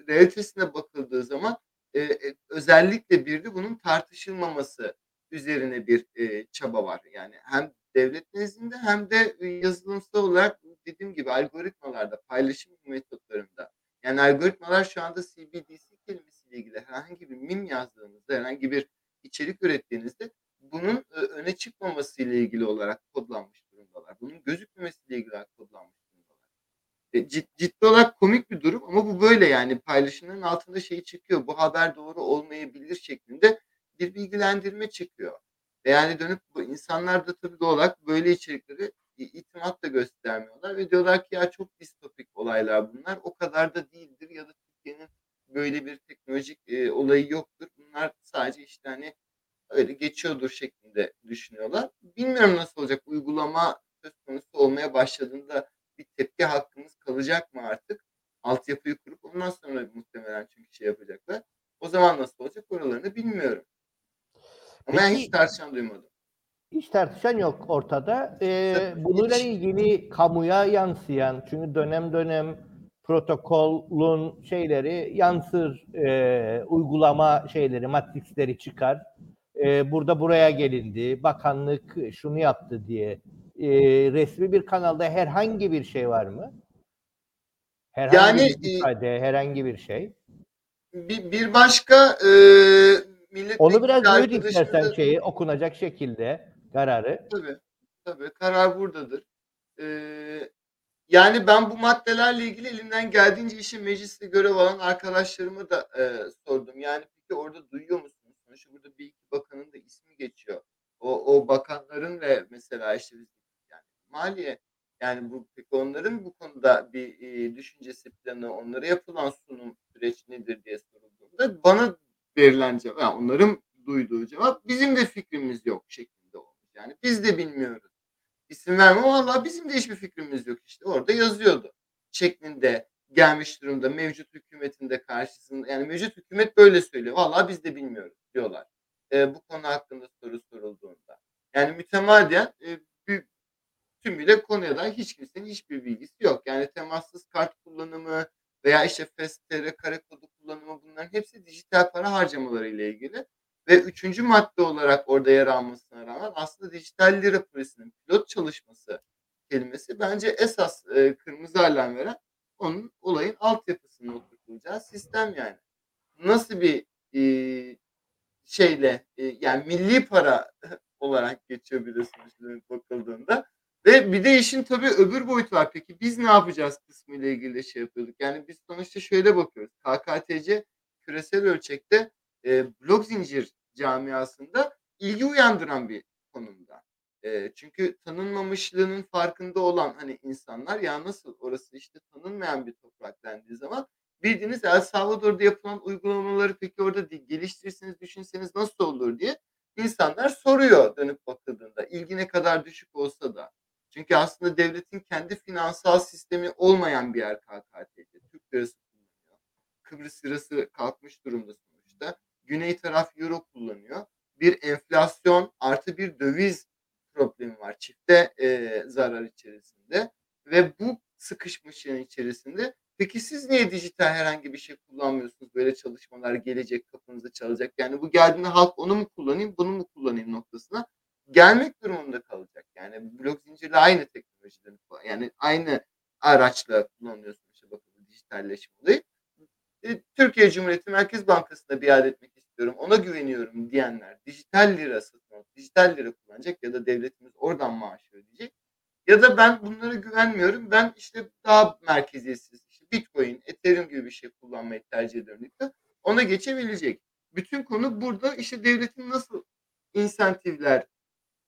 realitesine bakıldığı zaman e, özellikle bir de bunun tartışılmaması üzerine bir e, çaba var. Yani hem devlet nezdinde hem de yazılımsal olarak dediğim gibi algoritmalarda, paylaşım metotlarında. Yani algoritmalar şu anda CBDC kelimesiyle ilgili herhangi bir mim yazdığınızda, herhangi bir içerik ürettiğinizde bunun e, öne çıkmaması ile ilgili olarak kodlanmış durumdalar. Bunun gözükmemesiyle ilgili olarak kodlanmış durumdalar. E, cid, ciddi olarak komik bir durum ama bu böyle yani paylaşımların altında şey çıkıyor. Bu haber doğru olmayabilir şeklinde bir bilgilendirme çıkıyor. Ve yani dönüp bu insanlar da tabii doğal olarak böyle içerikleri itimat da göstermiyorlar ve diyorlar ki ya çok distopik olaylar bunlar. O kadar da değildir ya da Türkiye'nin böyle bir teknolojik e, olayı yoktur. Bunlar sadece işte hani öyle geçiyordur şeklinde düşünüyorlar. Bilmiyorum nasıl olacak. Uygulama söz konusu olmaya başladığında bir tepki hakkımız kalacak mı artık? Altyapıyı kurup ondan sonra muhtemelen çünkü şey yapacaklar. O zaman nasıl olacak oralarını bilmiyorum. Ama Peki, hiç tartışan duymadım. Hiç tartışan yok ortada. Ee, bununla ilgili kamuya yansıyan, çünkü dönem dönem protokolün şeyleri yansır, e, uygulama şeyleri, matrisleri çıkar. E, burada buraya gelindi, bakanlık şunu yaptı diye. E, resmi bir kanalda herhangi bir şey var mı? Herhangi yani, bir ifade, herhangi bir şey. Bir, bir başka e, Onu biraz büyüt istersen şeyi okunacak şekilde kararı. Tabii. Tabii. Karar buradadır. Ee, yani ben bu maddelerle ilgili elimden geldiğince işi mecliste görev alan arkadaşlarıma da e, sordum. Yani peki orada duyuyor musunuz? Sonuçta burada bir iki bakanın da ismi geçiyor. O, o bakanların ve mesela işte yani maliye yani bu peki onların bu konuda bir e, düşüncesi planı, onlara yapılan sunum süreç nedir diye sorulduğunda bana verilen cevap, yani onların duyduğu cevap bizim de fikrimiz yok şeklinde olmuş. Yani biz de bilmiyoruz. İsim verme valla bizim de hiçbir fikrimiz yok işte orada yazıyordu şeklinde gelmiş durumda mevcut hükümetinde karşısında yani mevcut hükümet böyle söylüyor. Valla biz de bilmiyoruz diyorlar. E, bu konu hakkında soru sorulduğunda. Yani mütemadiyen e, bir, tümüyle konuya dair hiç kimsenin hiçbir bilgisi yok. Yani temassız kart kullanımı veya işte FESTR, kare kodu kullanımı bunların hepsi dijital para harcamaları ile ilgili. Ve üçüncü madde olarak orada yer almasına rağmen aslında dijital lira projesinin pilot çalışması kelimesi bence esas e, kırmızı alarm veren onun olayın altyapısının oturtulacağı sistem yani. Nasıl bir e, şeyle e, yani milli para *laughs* olarak geçiyor sonuçta bakıldığında ve bir de işin tabii öbür boyutu var. Peki biz ne yapacağız kısmı ile ilgili şey yapıyorduk. Yani biz sonuçta şöyle bakıyoruz. KKTC küresel ölçekte e, blok zincir camiasında ilgi uyandıran bir konumda. E, çünkü tanınmamışlığının farkında olan hani insanlar ya nasıl orası işte tanınmayan bir toprak dendiği zaman bildiğiniz El Salvador'da yapılan uygulamaları peki orada geliştirirseniz düşünseniz nasıl olur diye insanlar soruyor dönüp bakıldığında. ilgi ne kadar düşük olsa da. Çünkü aslında devletin kendi finansal sistemi olmayan bir yer KKTC. Türk lirası kullanıyor. Kıbrıs lirası kalkmış durumda sonuçta. Güney taraf euro kullanıyor. Bir enflasyon artı bir döviz problemi var. Çifte e, zarar içerisinde. Ve bu sıkışmışlığın içerisinde Peki siz niye dijital herhangi bir şey kullanmıyorsunuz? Böyle çalışmalar gelecek, kapınızı çalacak. Yani bu geldiğinde halk onu mu kullanayım, bunu mu kullanayım noktasına gelmek durumunda kalacak. Yani blok zincirle aynı teknolojiden yani aynı araçla kullanıyorsunuz işte bakın dijitalleşme olayı. Türkiye Cumhuriyeti Merkez Bankası'na biat etmek istiyorum, ona güveniyorum diyenler dijital lira satın dijital lira kullanacak ya da devletimiz oradan maaş ödeyecek. Ya da ben bunlara güvenmiyorum. Ben işte daha merkeziyetsiz, işte Bitcoin, Ethereum gibi bir şey kullanmayı tercih ediyorum. Ona geçebilecek. Bütün konu burada işte devletin nasıl insentifler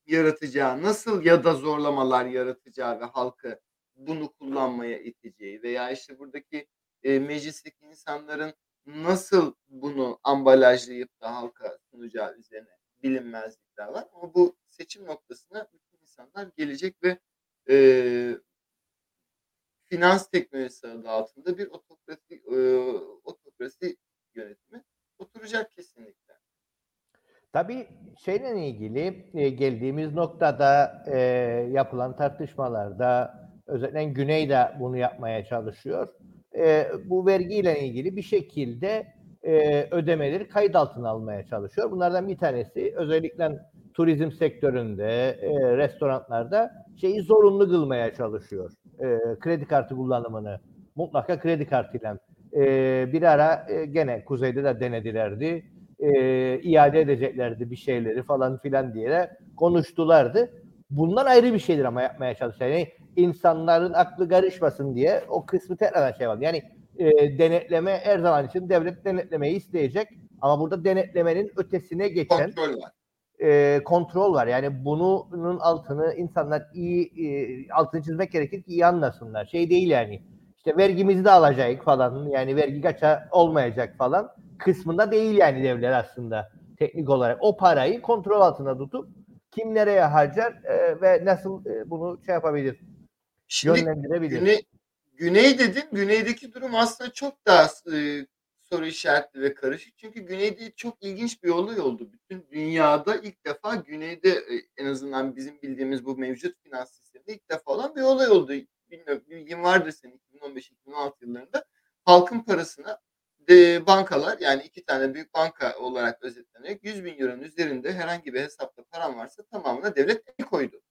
yaratacağı, nasıl ya da zorlamalar yaratacağı ve halkı bunu kullanmaya iteceği veya işte buradaki e, meclisteki insanların nasıl bunu ambalajlayıp da halka sunacağı üzerine bilinmezlikler var. Ama bu seçim noktasına bütün insanlar gelecek ve e, finans teknolojisi adı altında bir otokrasi, e, otokrasi yönetimi oturacak kesinlikle. Tabii şeyle ilgili e, geldiğimiz noktada e, yapılan tartışmalarda özellikle Güney de bunu yapmaya çalışıyor. E, bu vergiyle ilgili bir şekilde e, ödemeleri kayıt altına almaya çalışıyor. Bunlardan bir tanesi özellikle turizm sektöründe, e, restoranlarda şeyi zorunlu kılmaya çalışıyor. E, kredi kartı kullanımını mutlaka kredi kartıyla. E, bir ara e, gene kuzeyde de denedilerdi. E, iade edeceklerdi bir şeyleri falan filan diye konuştulardı. Bunlar ayrı bir şeydir ama yapmaya çalışıyor. Yani insanların aklı karışmasın diye o kısmı tekrar şey var. Yani e, denetleme her zaman için devlet denetlemeyi isteyecek ama burada denetlemenin ötesine geçen Kontrol var. e, kontrol var. Yani bunun altını insanlar iyi e, altını çizmek gerekir ki iyi anlasınlar. Şey değil yani. İşte vergimizi de alacak falan. Yani vergi kaça olmayacak falan kısmında değil yani devlet aslında teknik olarak. O parayı kontrol altında tutup kim nereye harcar e, ve nasıl e, bunu şey yapabilir, Şimdi yönlendirebilir. Güney, Güney dedin. Güneydeki durum aslında çok daha e, soru işaretli ve karışık. Çünkü Güney'de çok ilginç bir olay oldu. Bütün dünyada ilk defa Güney'de e, en azından bizim bildiğimiz bu mevcut finans sisteminde ilk defa olan bir olay oldu. Bilmiyorum bilgin vardır senin 2015-2016 yıllarında. Halkın parasına de bankalar yani iki tane büyük banka olarak özetlenerek 100 bin euronun üzerinde herhangi bir hesapta param varsa tamamına devlet el koydu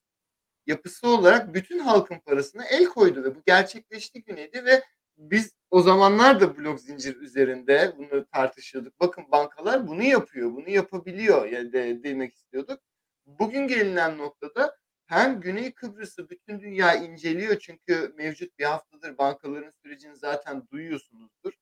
yapısı olarak bütün halkın parasına el koydu ve bu gerçekleşti Güney'de ve biz o zamanlar da blok zincir üzerinde bunu tartışıyorduk. Bakın bankalar bunu yapıyor, bunu yapabiliyor yani de, demek istiyorduk. Bugün gelinen noktada hem Güney Kıbrıs'ı bütün dünya inceliyor çünkü mevcut bir haftadır bankaların sürecini zaten duyuyorsunuzdur.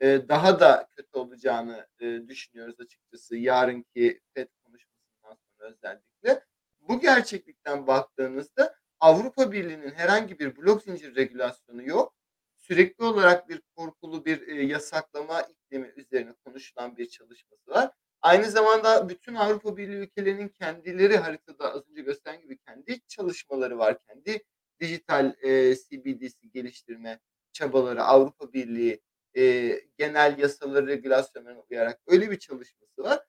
Ee, daha da kötü olacağını e, düşünüyoruz açıkçası yarınki FED konuşmasından sonra özellikle bu gerçeklikten baktığınızda Avrupa Birliği'nin herhangi bir blok zincir regülasyonu yok. Sürekli olarak bir korkulu bir e, yasaklama iklimi üzerine konuşulan bir çalışması var. Aynı zamanda bütün Avrupa Birliği ülkelerinin kendileri haritada az önce gösteren gibi kendi çalışmaları var. Kendi dijital e, CBDC geliştirme çabaları Avrupa Birliği e, genel yasaları, regülasyonlarına uyarak öyle bir çalışması var.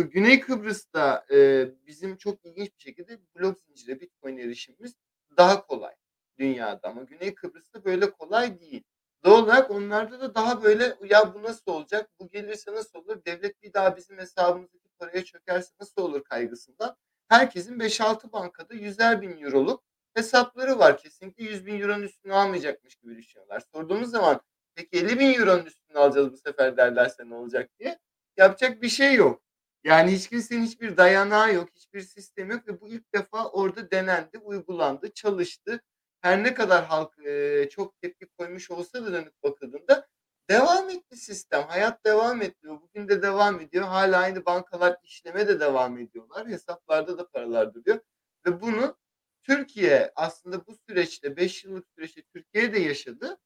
Güney Kıbrıs'ta e, bizim çok ilginç bir şekilde blok zincire Bitcoin erişimimiz daha kolay dünyada ama Güney Kıbrıs'ta böyle kolay değil. Doğal olarak onlarda da daha böyle ya bu nasıl olacak, bu gelirse nasıl olur, devlet bir daha bizim hesabımızdaki paraya çökerse nasıl olur kaygısından herkesin 5-6 bankada 100'er bin euroluk hesapları var. Kesinlikle 100 bin euronun üstüne almayacakmış gibi düşünüyorlar. Sorduğumuz zaman peki 50 bin euronun üstüne alacağız bu sefer derlerse ne olacak diye yapacak bir şey yok. Yani hiç kimsenin hiçbir dayanağı yok, hiçbir sistem yok ve bu ilk defa orada denendi, uygulandı, çalıştı. Her ne kadar halk e, çok tepki koymuş olsa da dönüp bakıldığında devam etti sistem. Hayat devam ediyor. Bugün de devam ediyor. Hala aynı bankalar işleme de devam ediyorlar. Hesaplarda da paralar duruyor. Ve bunu Türkiye aslında bu süreçte 5 yıllık süreçte Türkiye de yaşadı.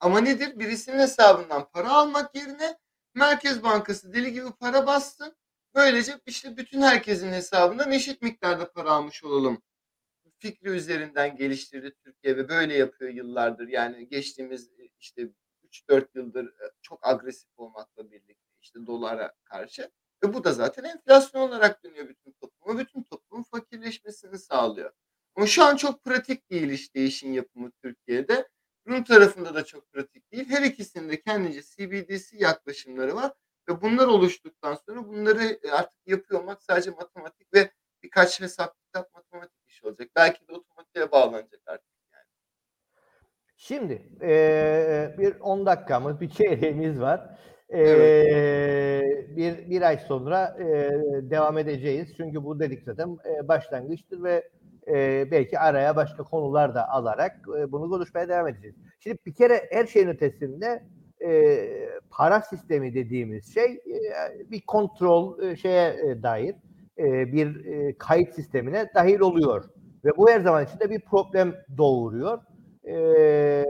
Ama nedir? Birisinin hesabından para almak yerine Merkez Bankası deli gibi para bastı Böylece işte bütün herkesin hesabından eşit miktarda para almış olalım. Fikri üzerinden geliştirdi Türkiye ve böyle yapıyor yıllardır. Yani geçtiğimiz e, işte 3-4 yıldır e, çok agresif olmakla birlikte işte dolara karşı. Ve bu da zaten enflasyon olarak dönüyor bütün topluma. Bütün toplumun fakirleşmesini sağlıyor. Ama şu an çok pratik değil işte işin yapımı Türkiye'de. Rum tarafında da çok pratik değil. Her ikisinde kendince CBDC yaklaşımları var. Ve bunlar oluştuktan sonra bunları e, artık yapıyor olmak sadece matematik ve birkaç hesap kitap matematik işi olacak. Belki de otomatiğe bağlanacak artık. Yani. Şimdi e, bir 10 dakikamız, bir çeyreğimiz var. E, evet. bir, bir ay sonra e, devam edeceğiz. Çünkü bu dedik zaten e, başlangıçtır ve e, belki araya başka konular da alarak e, bunu konuşmaya devam edeceğiz. Şimdi bir kere her şeyin ötesinde e, para sistemi dediğimiz şey e, bir kontrol e, şeye e, dair e, bir e, kayıt sistemine dahil oluyor ve bu her zaman içinde bir problem doğuruyor. E,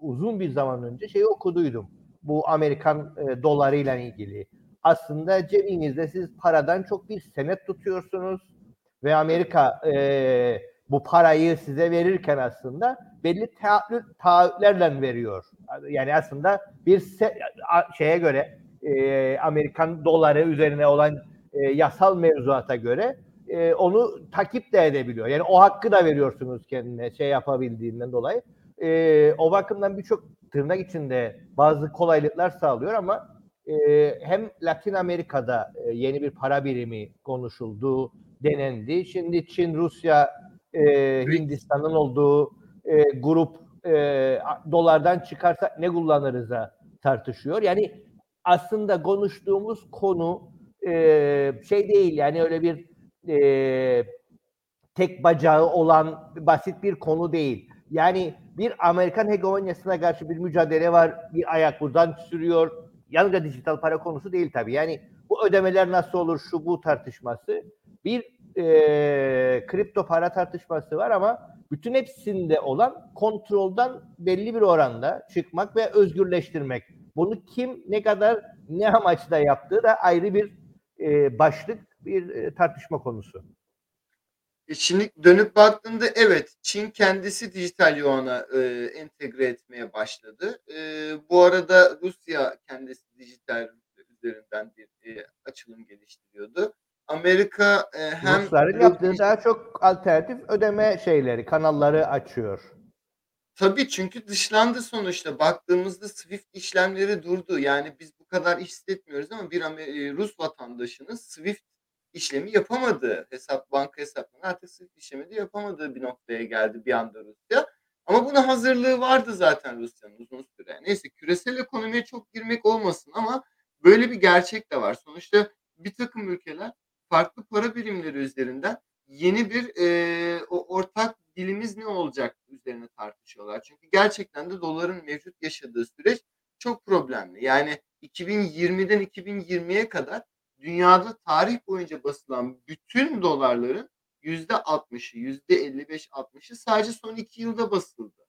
uzun bir zaman önce şeyi okuduydum. Bu Amerikan e, dolarıyla ilgili. Aslında cebinizde siz paradan çok bir senet tutuyorsunuz ve Amerika e, bu parayı size verirken aslında belli taahhütlerle veriyor. Yani aslında bir şeye göre e, Amerikan doları üzerine olan e, yasal mevzuata göre e, onu takip de edebiliyor. Yani o hakkı da veriyorsunuz kendine şey yapabildiğinden dolayı. E, o bakımdan birçok tırnak içinde bazı kolaylıklar sağlıyor ama e, hem Latin Amerika'da e, yeni bir para birimi konuşuldu denendi. Şimdi Çin, Rusya, e, Hindistan'ın olduğu e, grup e, dolardan çıkarsa ne kullanırız da tartışıyor. Yani aslında konuştuğumuz konu e, şey değil yani öyle bir e, tek bacağı olan basit bir konu değil. Yani bir Amerikan hegemonyasına karşı bir mücadele var. Bir ayak buradan sürüyor. Yalnızca dijital para konusu değil tabii. Yani bu ödemeler nasıl olur şu bu tartışması. Bir e, kripto para tartışması var ama bütün hepsinde olan kontrolden belli bir oranda çıkmak ve özgürleştirmek. Bunu kim ne kadar ne amaçla yaptığı da ayrı bir e, başlık, bir e, tartışma konusu. E şimdi dönüp baktığında evet Çin kendisi dijital yuana e, entegre etmeye başladı. E, bu arada Rusya kendisi dijital üzerinden bir e, açılım geliştiriyordu. Amerika e, hem Rusların yaptığı daha çok alternatif ödeme şeyleri, kanalları açıyor. Tabii çünkü dışlandı sonuçta. Baktığımızda Swift işlemleri durdu. Yani biz bu kadar hissetmiyoruz ama bir Rus vatandaşının Swift işlemi yapamadığı hesap banka hesaplarını artık Swift işlemi de yapamadığı bir noktaya geldi bir anda Rusya. Ama buna hazırlığı vardı zaten Rusya'nın uzun süre. Neyse küresel ekonomiye çok girmek olmasın ama böyle bir gerçek de var. Sonuçta bir takım ülkeler farklı para birimleri üzerinden yeni bir e, o ortak dilimiz ne olacak üzerine tartışıyorlar. Çünkü gerçekten de doların mevcut yaşadığı süreç çok problemli. Yani 2020'den 2020'ye kadar dünyada tarih boyunca basılan bütün dolarların yüzde 60'ı, yüzde 55-60'ı sadece son iki yılda basıldı.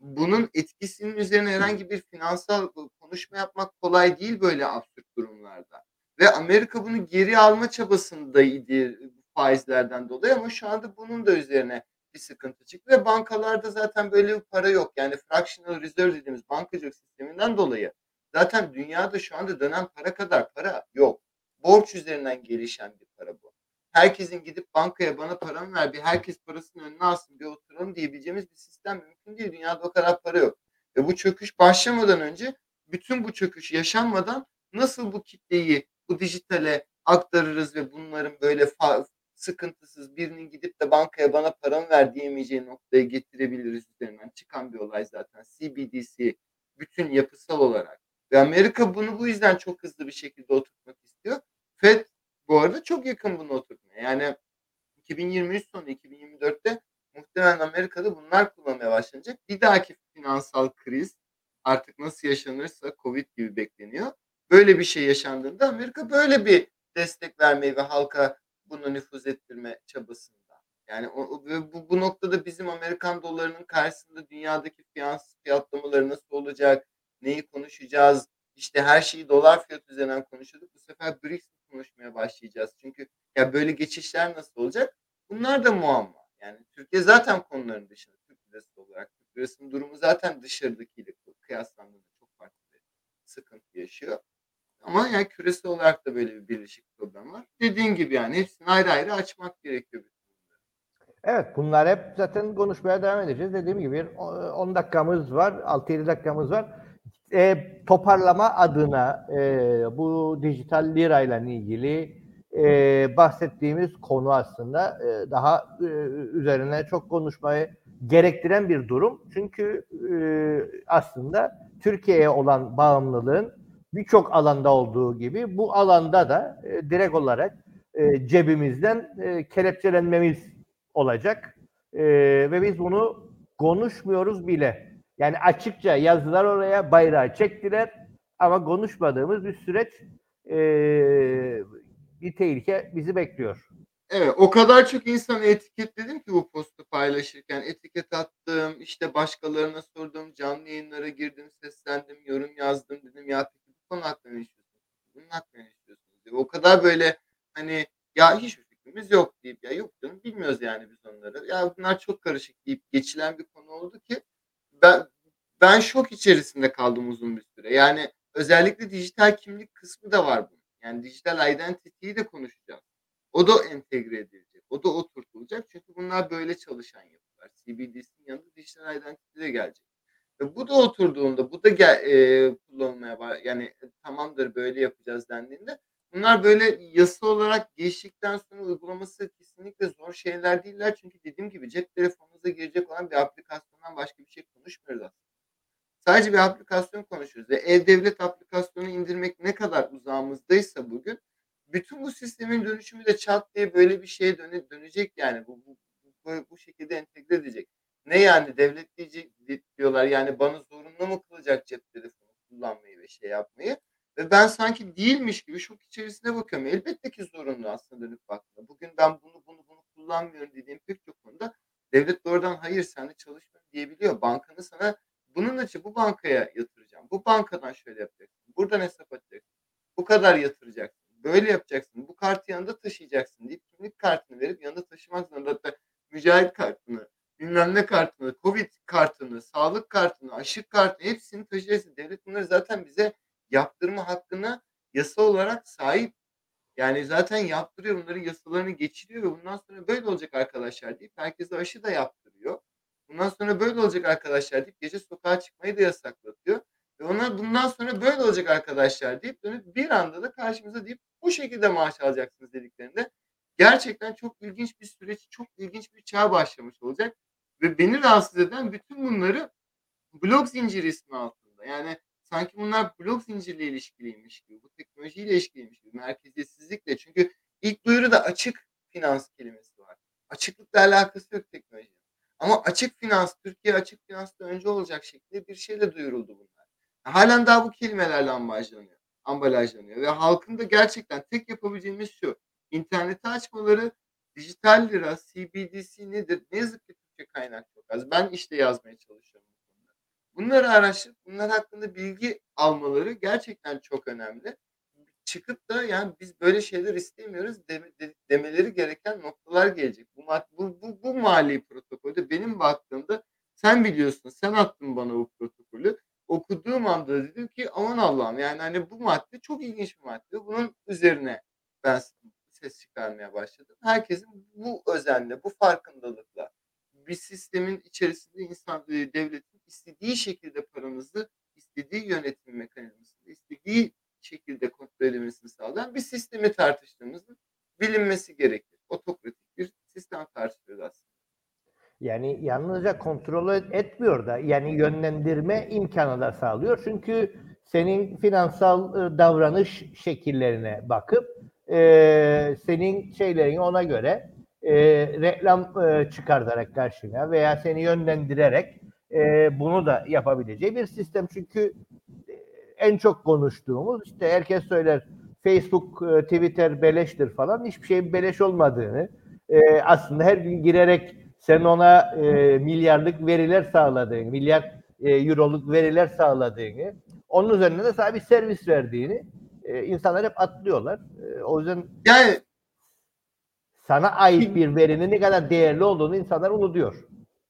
Bunun etkisinin üzerine herhangi bir finansal konuşma yapmak kolay değil böyle absürt durumlarda. Ve Amerika bunu geri alma çabasındaydı faizlerden dolayı ama şu anda bunun da üzerine bir sıkıntı çıktı ve bankalarda zaten böyle bir para yok. Yani fractional reserve dediğimiz bankacılık sisteminden dolayı zaten dünyada şu anda dönen para kadar para yok. Borç üzerinden gelişen bir para bu. Herkesin gidip bankaya bana paramı ver bir herkes parasını önüne alsın bir oturalım diyebileceğimiz bir sistem mümkün değil. Dünyada o kadar para yok. Ve bu çöküş başlamadan önce bütün bu çöküş yaşanmadan nasıl bu kitleyi bu dijitale aktarırız ve bunların böyle sıkıntısız birinin gidip de bankaya bana paramı ver diyemeyeceği noktaya getirebiliriz üzerinden çıkan bir olay zaten. CBDC bütün yapısal olarak. Ve Amerika bunu bu yüzden çok hızlı bir şekilde oturtmak istiyor. FED bu arada çok yakın bunu oturtmaya. Yani 2023 sonu 2024'te muhtemelen Amerika'da bunlar kullanmaya başlanacak. Bir dahaki finansal kriz artık nasıl yaşanırsa Covid gibi bekleniyor. Böyle bir şey yaşandığında Amerika böyle bir destek vermeyi ve halka bunu nüfuz ettirme çabasında. Yani o, bu, bu noktada bizim Amerikan dolarının karşısında dünyadaki finans fiyatlamaları nasıl olacak, neyi konuşacağız, işte her şeyi dolar fiyat üzerinden konuşuyorduk. Bu sefer BRICS konuşmaya başlayacağız. Çünkü ya böyle geçişler nasıl olacak? Bunlar da muamma. Yani Türkiye zaten konuların dışında Türk lirası olarak. Türk lirasının durumu zaten dışarıdakiyle kıyaslandığında çok farklı bir sıkıntı yaşıyor. Ama yani küresel olarak da böyle bir birleşik problem var. Dediğin gibi yani hepsini ayrı ayrı açmak gerekiyor. Evet bunlar hep zaten konuşmaya devam edeceğiz. Dediğim gibi 10 dakikamız var, 6-7 dakikamız var. E, toparlama adına e, bu dijital lirayla ilgili e, bahsettiğimiz konu aslında e, daha e, üzerine çok konuşmayı gerektiren bir durum. Çünkü e, aslında Türkiye'ye olan bağımlılığın birçok alanda olduğu gibi bu alanda da e, direkt olarak e, cebimizden e, kelepçelenmemiz olacak. E, ve biz bunu konuşmuyoruz bile. Yani açıkça yazdılar oraya bayrağı çektiler ama konuşmadığımız bir süreç e, bir tehlike bizi bekliyor. Evet o kadar çok insanı etiketledim ki bu postu paylaşırken etiket attım işte başkalarına sordum canlı yayınlara girdim seslendim yorum yazdım dedim ya konu hakkında ne? Bunun hakkında ne? Diye. O kadar böyle hani ya hiçbir fikrimiz yok deyip ya yok canım bilmiyoruz yani biz onları. Ya bunlar çok karışık deyip geçilen bir konu oldu ki ben ben şok içerisinde kaldım uzun bir süre. Yani özellikle dijital kimlik kısmı da var bunun. Yani dijital identity'yi de konuşacağız. O da entegre edilecek. O da oturtulacak. Çünkü bunlar böyle çalışan yapılar. CBDC'nin yanında dijital identity de gelecek. Ve bu da oturduğunda, bu da gel, e, kullanılmaya. Yani tamamdır böyle yapacağız dendiğinde Bunlar böyle yasa olarak geçtikten sonra uygulaması kesinlikle zor şeyler değiller. Çünkü dediğim gibi cep telefonunuza girecek olan bir aplikasyondan başka bir şey konuşmuyoruz aslında. Sadece bir aplikasyon konuşuyoruz. Ve e-devlet aplikasyonu indirmek ne kadar uzağımızdaysa bugün bütün bu sistemin dönüşümü de çat diye böyle bir şeye döne, dönecek yani. Bu, bu, bu, bu şekilde entegre edecek. Ne yani devlet diyecek diyorlar yani bana zorunlu mu kılacak cep telefonu kullanmayı ve şey yapmayı. Ve ben sanki değilmiş gibi şok içerisine bakıyorum. Elbette ki zorunlu aslında dönüp baktığında. Bugün ben bunu bunu bunu kullanmıyorum dediğim pek çok konuda devlet doğrudan hayır sen de çalışma diyebiliyor. Bankanı sana bunun için bu bankaya yatıracağım. Bu bankadan şöyle yapacaksın. Buradan hesap açacaksın. Bu kadar yatıracaksın. Böyle yapacaksın. Bu kartı yanında taşıyacaksın deyip kimlik kartını verip yanında taşımak zorunda. Hatta mücahit kartını, bilmem ne kartını, covid kartını, sağlık kartını, aşı kartını hepsini taşıyacaksın. Devlet bunları zaten bize yaptırma hakkına yasa olarak sahip. Yani zaten yaptırıyor. Bunların yasalarını geçiriyor ve bundan sonra böyle olacak arkadaşlar deyip herkese aşı da yaptırıyor. Bundan sonra böyle olacak arkadaşlar deyip gece sokağa çıkmayı da yasaklatıyor. Ve ona bundan sonra böyle olacak arkadaşlar deyip dönüp bir anda da karşımıza deyip bu şekilde maaş alacaksınız dediklerinde gerçekten çok ilginç bir süreç, çok ilginç bir çağ başlamış olacak. Ve beni rahatsız eden bütün bunları blok zinciri ismi altında. Yani sanki bunlar blok zincirle ilişkiliymiş gibi, bu teknolojiyle ilişkiliymiş gibi, merkeziyetsizlikle. Çünkü ilk duyuruda açık finans kelimesi var. Açıklıkla alakası yok teknolojinin. Ama açık finans, Türkiye açık finansla önce olacak şekilde bir şeyle duyuruldu bunlar. Halen daha bu kelimelerle ambalajlanıyor, ambalajlanıyor. Ve halkın da gerçekten tek yapabileceğimiz şu, interneti açmaları, dijital lira, CBDC nedir? Ne yazık ki Türkçe kaynak çok az. Ben işte yazmaya çalışıyorum. Bunları araştırıp bunlar hakkında bilgi almaları gerçekten çok önemli. Çıkıp da yani biz böyle şeyler istemiyoruz deme, de, demeleri gereken noktalar gelecek. Bu, bu, bu, bu mali protokolde benim baktığımda sen biliyorsun sen attın bana bu protokolü. Okuduğum anda dedim ki aman Allah'ım yani hani bu madde çok ilginç bir madde. Bunun üzerine ben ses çıkarmaya başladım. Herkesin bu özenle, bu farkındalıkla bir sistemin içerisinde insan devletin istediği şekilde paranızı istediği yönetim mekanizmasında istediği şekilde kontrol edilmesini sağlayan bir sistemi tartıştığımızın bilinmesi gerekir. Otokratik bir sistem tartışıyoruz aslında. Yani yalnızca kontrol etmiyor da yani yönlendirme imkanı da sağlıyor. Çünkü senin finansal davranış şekillerine bakıp e, senin şeylerini ona göre e, reklam e, çıkartarak karşına veya seni yönlendirerek e, bunu da yapabileceği bir sistem. Çünkü en çok konuştuğumuz işte herkes söyler Facebook, e, Twitter beleştir falan. Hiçbir şeyin beleş olmadığını e, aslında her gün girerek sen ona e, milyarlık veriler sağladığını, milyar e, euroluk veriler sağladığını, onun üzerine de sana bir servis verdiğini e, insanlar hep atlıyorlar. E, o yüzden yani sana ait bir verinin ne kadar değerli olduğunu insanlar unutuyor.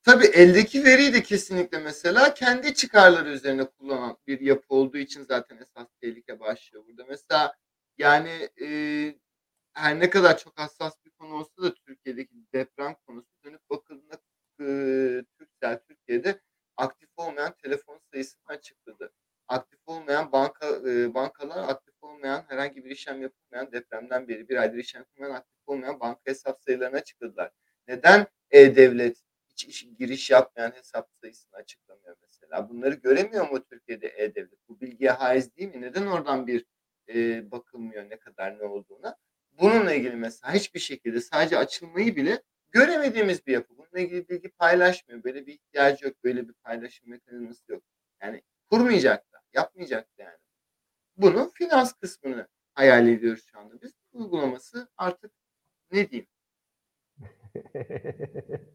Tabii eldeki veriyi de kesinlikle mesela kendi çıkarları üzerine kullanan bir yapı olduğu için zaten esas tehlike başlıyor burada. Mesela yani e, her ne kadar çok hassas bir konu olsa da Türkiye'deki deprem konusu dönüp bakıldığında e, Türksel Türkiye'de aktif olmayan telefon sayısını açıkladı. Aktif olmayan banka e, bankalar, aktif olmayan herhangi bir işlem yapılmayan depremden beri bir aydır işlem yapılmayan aktif olmayan banka hesap sayılarını açıkladılar. Neden e-devlet hiç iş, giriş yapmayan hesap sayısını açıklamıyor mesela. Bunları göremiyor mu Türkiye'de E-Devlet? Bu bilgiye haiz değil mi? Neden oradan bir e, bakılmıyor ne kadar ne olduğuna? Bununla ilgili mesela hiçbir şekilde sadece açılmayı bile göremediğimiz bir yapı. Bununla ilgili bilgi paylaşmıyor. Böyle bir ihtiyacı yok. Böyle bir paylaşım mekanizması yok. Yani kurmayacak da, yapmayacak da yani. Bunun finans kısmını hayal ediyoruz şu anda biz. Uygulaması artık ne diyeyim? *laughs*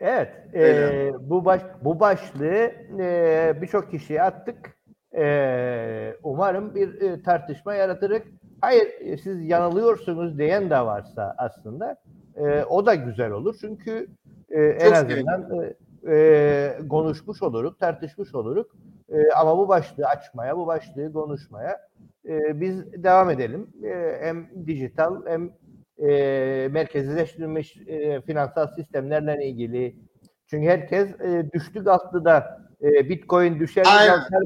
Evet, e, bu baş bu başlığı e, birçok kişiye attık. E, umarım bir e, tartışma yaratırız. Hayır, siz yanılıyorsunuz diyen de varsa aslında e, o da güzel olur. Çünkü e, en azından e, e, konuşmuş oluruz, tartışmış oluruz. E, ama bu başlığı açmaya, bu başlığı konuşmaya e, biz devam edelim. E, hem dijital hem e, merkezleştirilmiş e, finansal sistemlerle ilgili. Çünkü herkes e, düştü kalktı da e, Bitcoin düşer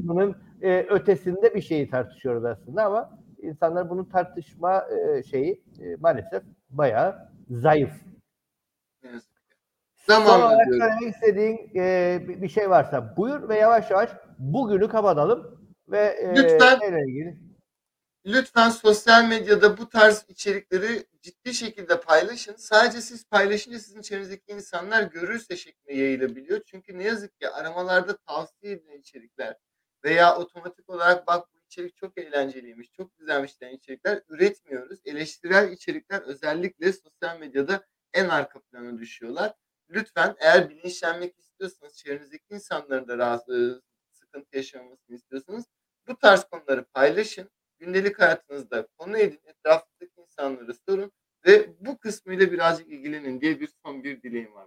bunun e, ötesinde bir şeyi tartışıyoruz aslında ama İnsanlar bunu tartışma e, şeyi e, maalesef bayağı zayıf. Ki. Son olarak söylemek istediğin e, bir şey varsa buyur ve yavaş yavaş bugünü kapatalım ve e, Lütfen. ilgili. Lütfen sosyal medyada bu tarz içerikleri ciddi şekilde paylaşın. Sadece siz paylaşınca sizin çevrenizdeki insanlar görürse şeklinde yayılabiliyor. Çünkü ne yazık ki aramalarda tavsiye edilen içerikler veya otomatik olarak bak bu içerik çok eğlenceliymiş, çok güzelmiş diyen içerikler üretmiyoruz. Eleştirel içerikler özellikle sosyal medyada en arka plana düşüyorlar. Lütfen eğer bilinçlenmek istiyorsanız, çevrenizdeki insanların da rahatsız, sıkıntı yaşamamasını istiyorsanız bu tarz konuları paylaşın gündelik hayatınızda konu edin, etrafındaki insanlara sorun ve bu kısmıyla birazcık ilgilenin diye bir son bir dileğim var.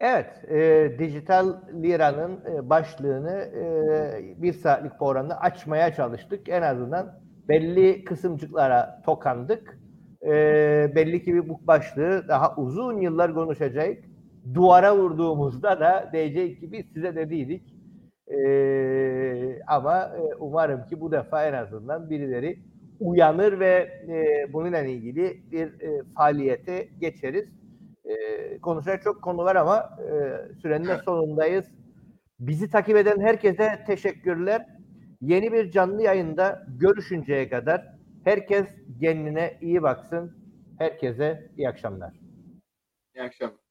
Evet, e, dijital liranın e, başlığını e, bir saatlik programda açmaya çalıştık. En azından belli kısımcıklara tokandık. E, belli ki bu başlığı daha uzun yıllar konuşacak. Duvara vurduğumuzda da diyecek gibi size dediydik. E, ama e, umarım ki bu defa en azından birileri uyanır ve e, bununla ilgili bir e, faaliyete geçeriz. E, konuşacak çok konu var ama e, sürenin de sonundayız. Bizi takip eden herkese teşekkürler. Yeni bir canlı yayında görüşünceye kadar herkes kendine iyi baksın. Herkese iyi akşamlar. İyi akşamlar.